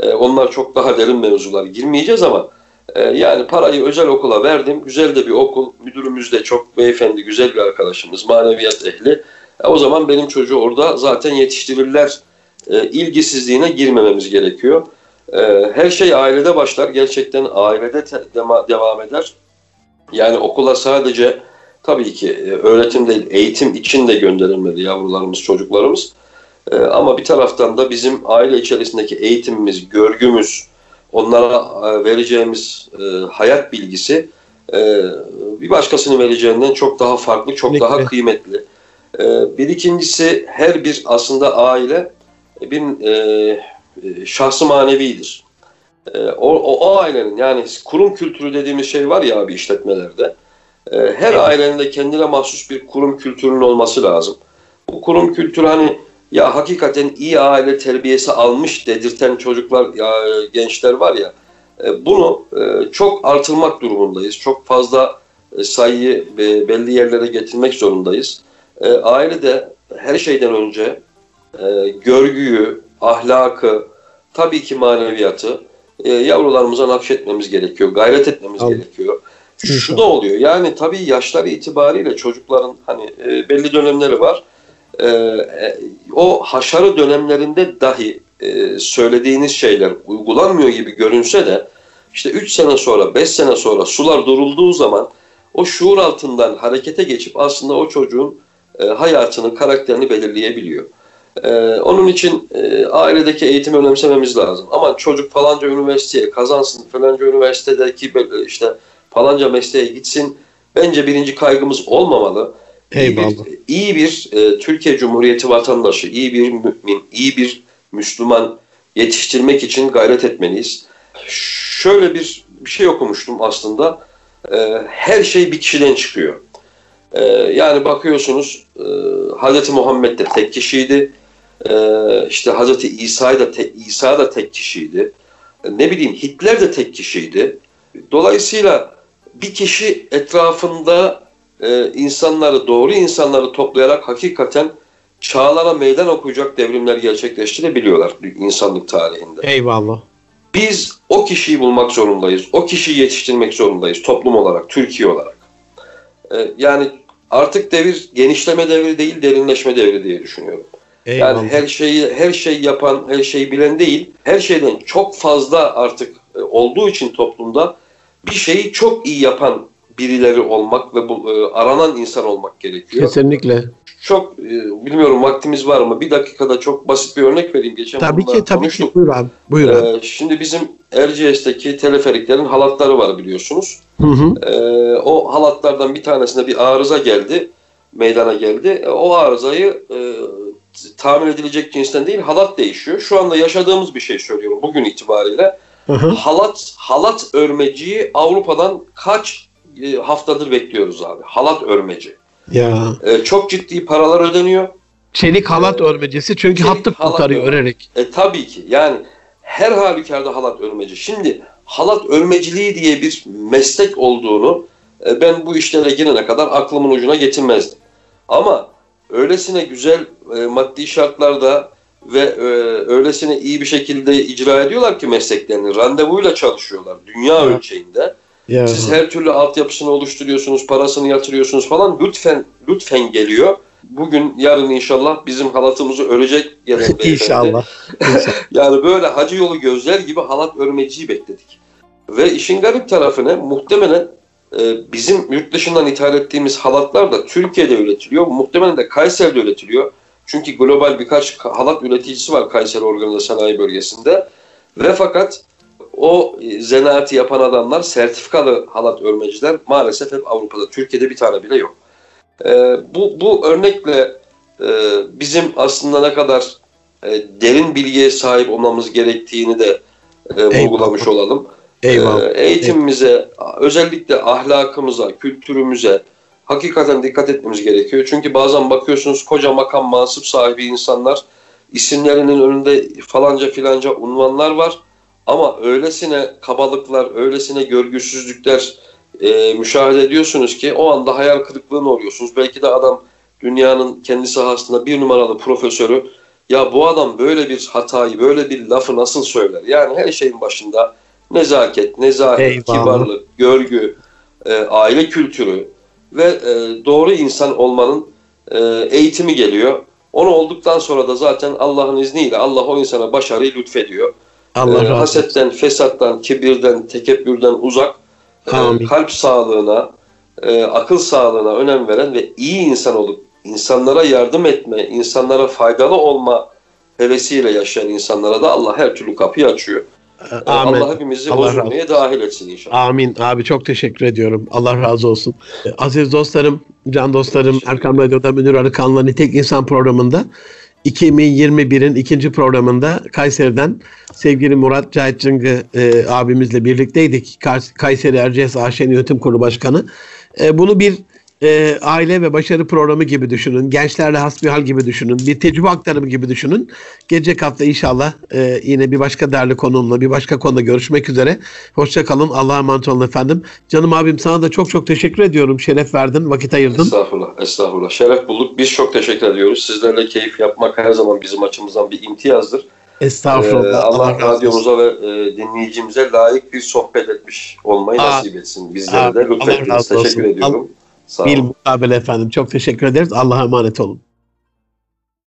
Speaker 2: E, onlar çok daha derin mevzular girmeyeceğiz ama e, yani parayı özel okula verdim. Güzel de bir okul. Müdürümüz de çok beyefendi, güzel bir arkadaşımız. Maneviyat ehli. E, o zaman benim çocuğu orada zaten yetiştirirler e, ilgisizliğine girmememiz gerekiyor. E, her şey ailede başlar. Gerçekten ailede te- devam eder. Yani okula sadece tabii ki e, öğretim değil, eğitim için de gönderilmeli yavrularımız, çocuklarımız. E, ama bir taraftan da bizim aile içerisindeki eğitimimiz, görgümüz, onlara e, vereceğimiz e, hayat bilgisi e, bir başkasının vereceğinden çok daha farklı, çok Kesinlikle. daha kıymetli. Bir ikincisi her bir aslında aile bir şahsı manevidir. O, o, o ailenin yani kurum kültürü dediğimiz şey var ya abi işletmelerde. Her ailenin de kendine mahsus bir kurum kültürünün olması lazım. Bu kurum kültürü hani ya hakikaten iyi aile terbiyesi almış dedirten çocuklar, ya, gençler var ya e, bunu e, çok artırmak durumundayız. Çok fazla e, sayıyı belli yerlere getirmek zorundayız. Ailede her şeyden önce görgüyü, ahlakı, tabii ki maneviyatı yavrularımıza nakşetmemiz gerekiyor, gayret etmemiz Abi. gerekiyor. Şu da oluyor yani tabii yaşları itibariyle çocukların hani belli dönemleri var. O haşarı dönemlerinde dahi e, söylediğiniz şeyler uygulanmıyor gibi görünse de işte 3 sene sonra 5 sene sonra sular durulduğu zaman o şuur altından harekete geçip aslında o çocuğun e, hayatını, karakterini belirleyebiliyor. E, onun için e, ailedeki eğitimi önemsememiz lazım. Ama çocuk falanca üniversiteye kazansın, falanca üniversitedeki işte falanca mesleğe gitsin. Bence birinci kaygımız olmamalı. Eyvallah. İyi bir, iyi bir e, Türkiye Cumhuriyeti vatandaşı, iyi bir mümin, iyi bir Müslüman yetiştirmek için gayret etmeliyiz. Şöyle bir, bir şey okumuştum aslında. E, her şey bir kişiden çıkıyor. E, yani bakıyorsunuz e, Hz. Muhammed de tek kişiydi. E, işte Hz. İsa da, te, İsa da tek kişiydi. E, ne bileyim Hitler de tek kişiydi. Dolayısıyla bir kişi etrafında e, insanları, doğru insanları toplayarak hakikaten çağlara meydan okuyacak devrimler gerçekleştirebiliyorlar insanlık tarihinde.
Speaker 1: Eyvallah.
Speaker 2: Biz o kişiyi bulmak zorundayız. O kişiyi yetiştirmek zorundayız toplum olarak, Türkiye olarak. Ee, yani artık devir genişleme devri değil, derinleşme devri diye düşünüyorum. Eyvallah. Yani her şeyi her şey yapan, her şeyi bilen değil, her şeyden çok fazla artık e, olduğu için toplumda bir şeyi çok iyi yapan birileri olmak ve bu e, aranan insan olmak gerekiyor.
Speaker 1: Kesinlikle.
Speaker 2: Çok e, bilmiyorum vaktimiz var mı? Bir dakikada çok basit bir örnek vereyim. Geçen
Speaker 1: tabii ki tabii konuştuk. ki. Buyur abi. Buyur abi.
Speaker 2: Ee, şimdi bizim Erciyes'teki teleferiklerin halatları var biliyorsunuz. Hı hı. Ee, o halatlardan bir tanesinde bir arıza geldi. Meydana geldi. E, o arızayı e, tamir edilecek cinsten değil halat değişiyor. Şu anda yaşadığımız bir şey söylüyorum bugün itibariyle. Hı hı. Halat halat örmeciyi Avrupa'dan kaç e, haftadır bekliyoruz abi. Halat örmeci.
Speaker 1: Ya.
Speaker 2: E, çok ciddi paralar ödeniyor.
Speaker 1: Çelik halat e, örmecisi çünkü hattı kurtarıyor örerek.
Speaker 2: E, tabii ki yani her halükarda halat örmeci. Şimdi halat örmeciliği diye bir meslek olduğunu e, ben bu işlere girene kadar aklımın ucuna getirmezdim. Ama öylesine güzel e, maddi şartlarda ve e, öylesine iyi bir şekilde icra ediyorlar ki mesleklerini. Randevuyla çalışıyorlar dünya evet. ölçeğinde. Ya. Siz her türlü altyapısını oluşturuyorsunuz, parasını yatırıyorsunuz falan. Lütfen, lütfen geliyor. Bugün, yarın inşallah bizim halatımızı örecek
Speaker 1: gelen İnşallah.
Speaker 2: yani böyle hacı yolu gözler gibi halat örmeciyi bekledik. Ve işin garip tarafı ne? Muhtemelen e, bizim yurt dışından ithal ettiğimiz halatlar da Türkiye'de üretiliyor. Muhtemelen de Kayseri'de üretiliyor. Çünkü global birkaç halat üreticisi var Kayseri Organize Sanayi Bölgesi'nde. Ve fakat o e, zanaati yapan adamlar sertifikalı halat örmeciler maalesef hep Avrupa'da. Türkiye'de bir tane bile yok. E, bu, bu örnekle e, bizim aslında ne kadar e, derin bilgiye sahip olmamız gerektiğini de e, vurgulamış olalım. Eyvallah. E, eğitimimize, Eyvallah. özellikle ahlakımıza, kültürümüze hakikaten dikkat etmemiz gerekiyor. Çünkü bazen bakıyorsunuz koca makam mansıp sahibi insanlar isimlerinin önünde falanca filanca unvanlar var ama öylesine kabalıklar, öylesine görgüsüzlükler e, müşahede ediyorsunuz ki o anda hayal kırıklığına oluyorsunuz. Belki de adam dünyanın kendi sahasında bir numaralı profesörü ya bu adam böyle bir hatayı, böyle bir lafı nasıl söyler? Yani her şeyin başında nezaket, nezaket, Eyvallah. kibarlık, görgü, e, aile kültürü ve e, doğru insan olmanın e, eğitimi geliyor. Onu olduktan sonra da zaten Allah'ın izniyle Allah o insana başarıyı lütfediyor. Allah e, hasetten, fesattan, kibirden, tekebbürden uzak, e, kalp sağlığına, e, akıl sağlığına önem veren ve iyi insan olup insanlara yardım etme, insanlara faydalı olma hevesiyle yaşayan insanlara da Allah her türlü kapıyı açıyor. E, amin. Allah hepimizi Allah bozulmaya dahil etsin inşallah.
Speaker 1: Amin. Abi çok teşekkür ediyorum. Allah razı olsun. E, aziz dostlarım, can dostlarım, Erkam Radyo'da Münir Arıkan'la Nitek İnsan programında 2021'in ikinci programında Kayseri'den sevgili Murat Cahit Cıngı e, abimizle birlikteydik. Kayseri Erciyes AŞ Yönetim Kurulu Başkanı. E, bunu bir e, aile ve başarı programı gibi düşünün. Gençlerle hasbihal gibi düşünün. Bir tecrübe aktarımı gibi düşünün. Gelecek hafta inşallah e, yine bir başka değerli konumla bir başka konuda görüşmek üzere. Hoşçakalın. Allah'a emanet olun efendim. Canım abim sana da çok çok teşekkür ediyorum. Şeref verdin, vakit ayırdın.
Speaker 2: Estağfurullah, estağfurullah. Şeref bulduk. Biz çok teşekkür ediyoruz. Sizlerle keyif yapmak her zaman bizim açımızdan bir imtiyazdır.
Speaker 1: Estağfurullah.
Speaker 2: Ee, Allah,
Speaker 1: Allah
Speaker 2: radyomuza ve e, dinleyicimize layık bir sohbet etmiş olmayı
Speaker 1: Aa,
Speaker 2: nasip etsin. Bizlere de.
Speaker 1: Allah olsun.
Speaker 2: Teşekkür ediyorum. Sağ
Speaker 1: Bil
Speaker 2: olun.
Speaker 1: mukabele efendim. Çok teşekkür ederiz. Allah'a emanet olun.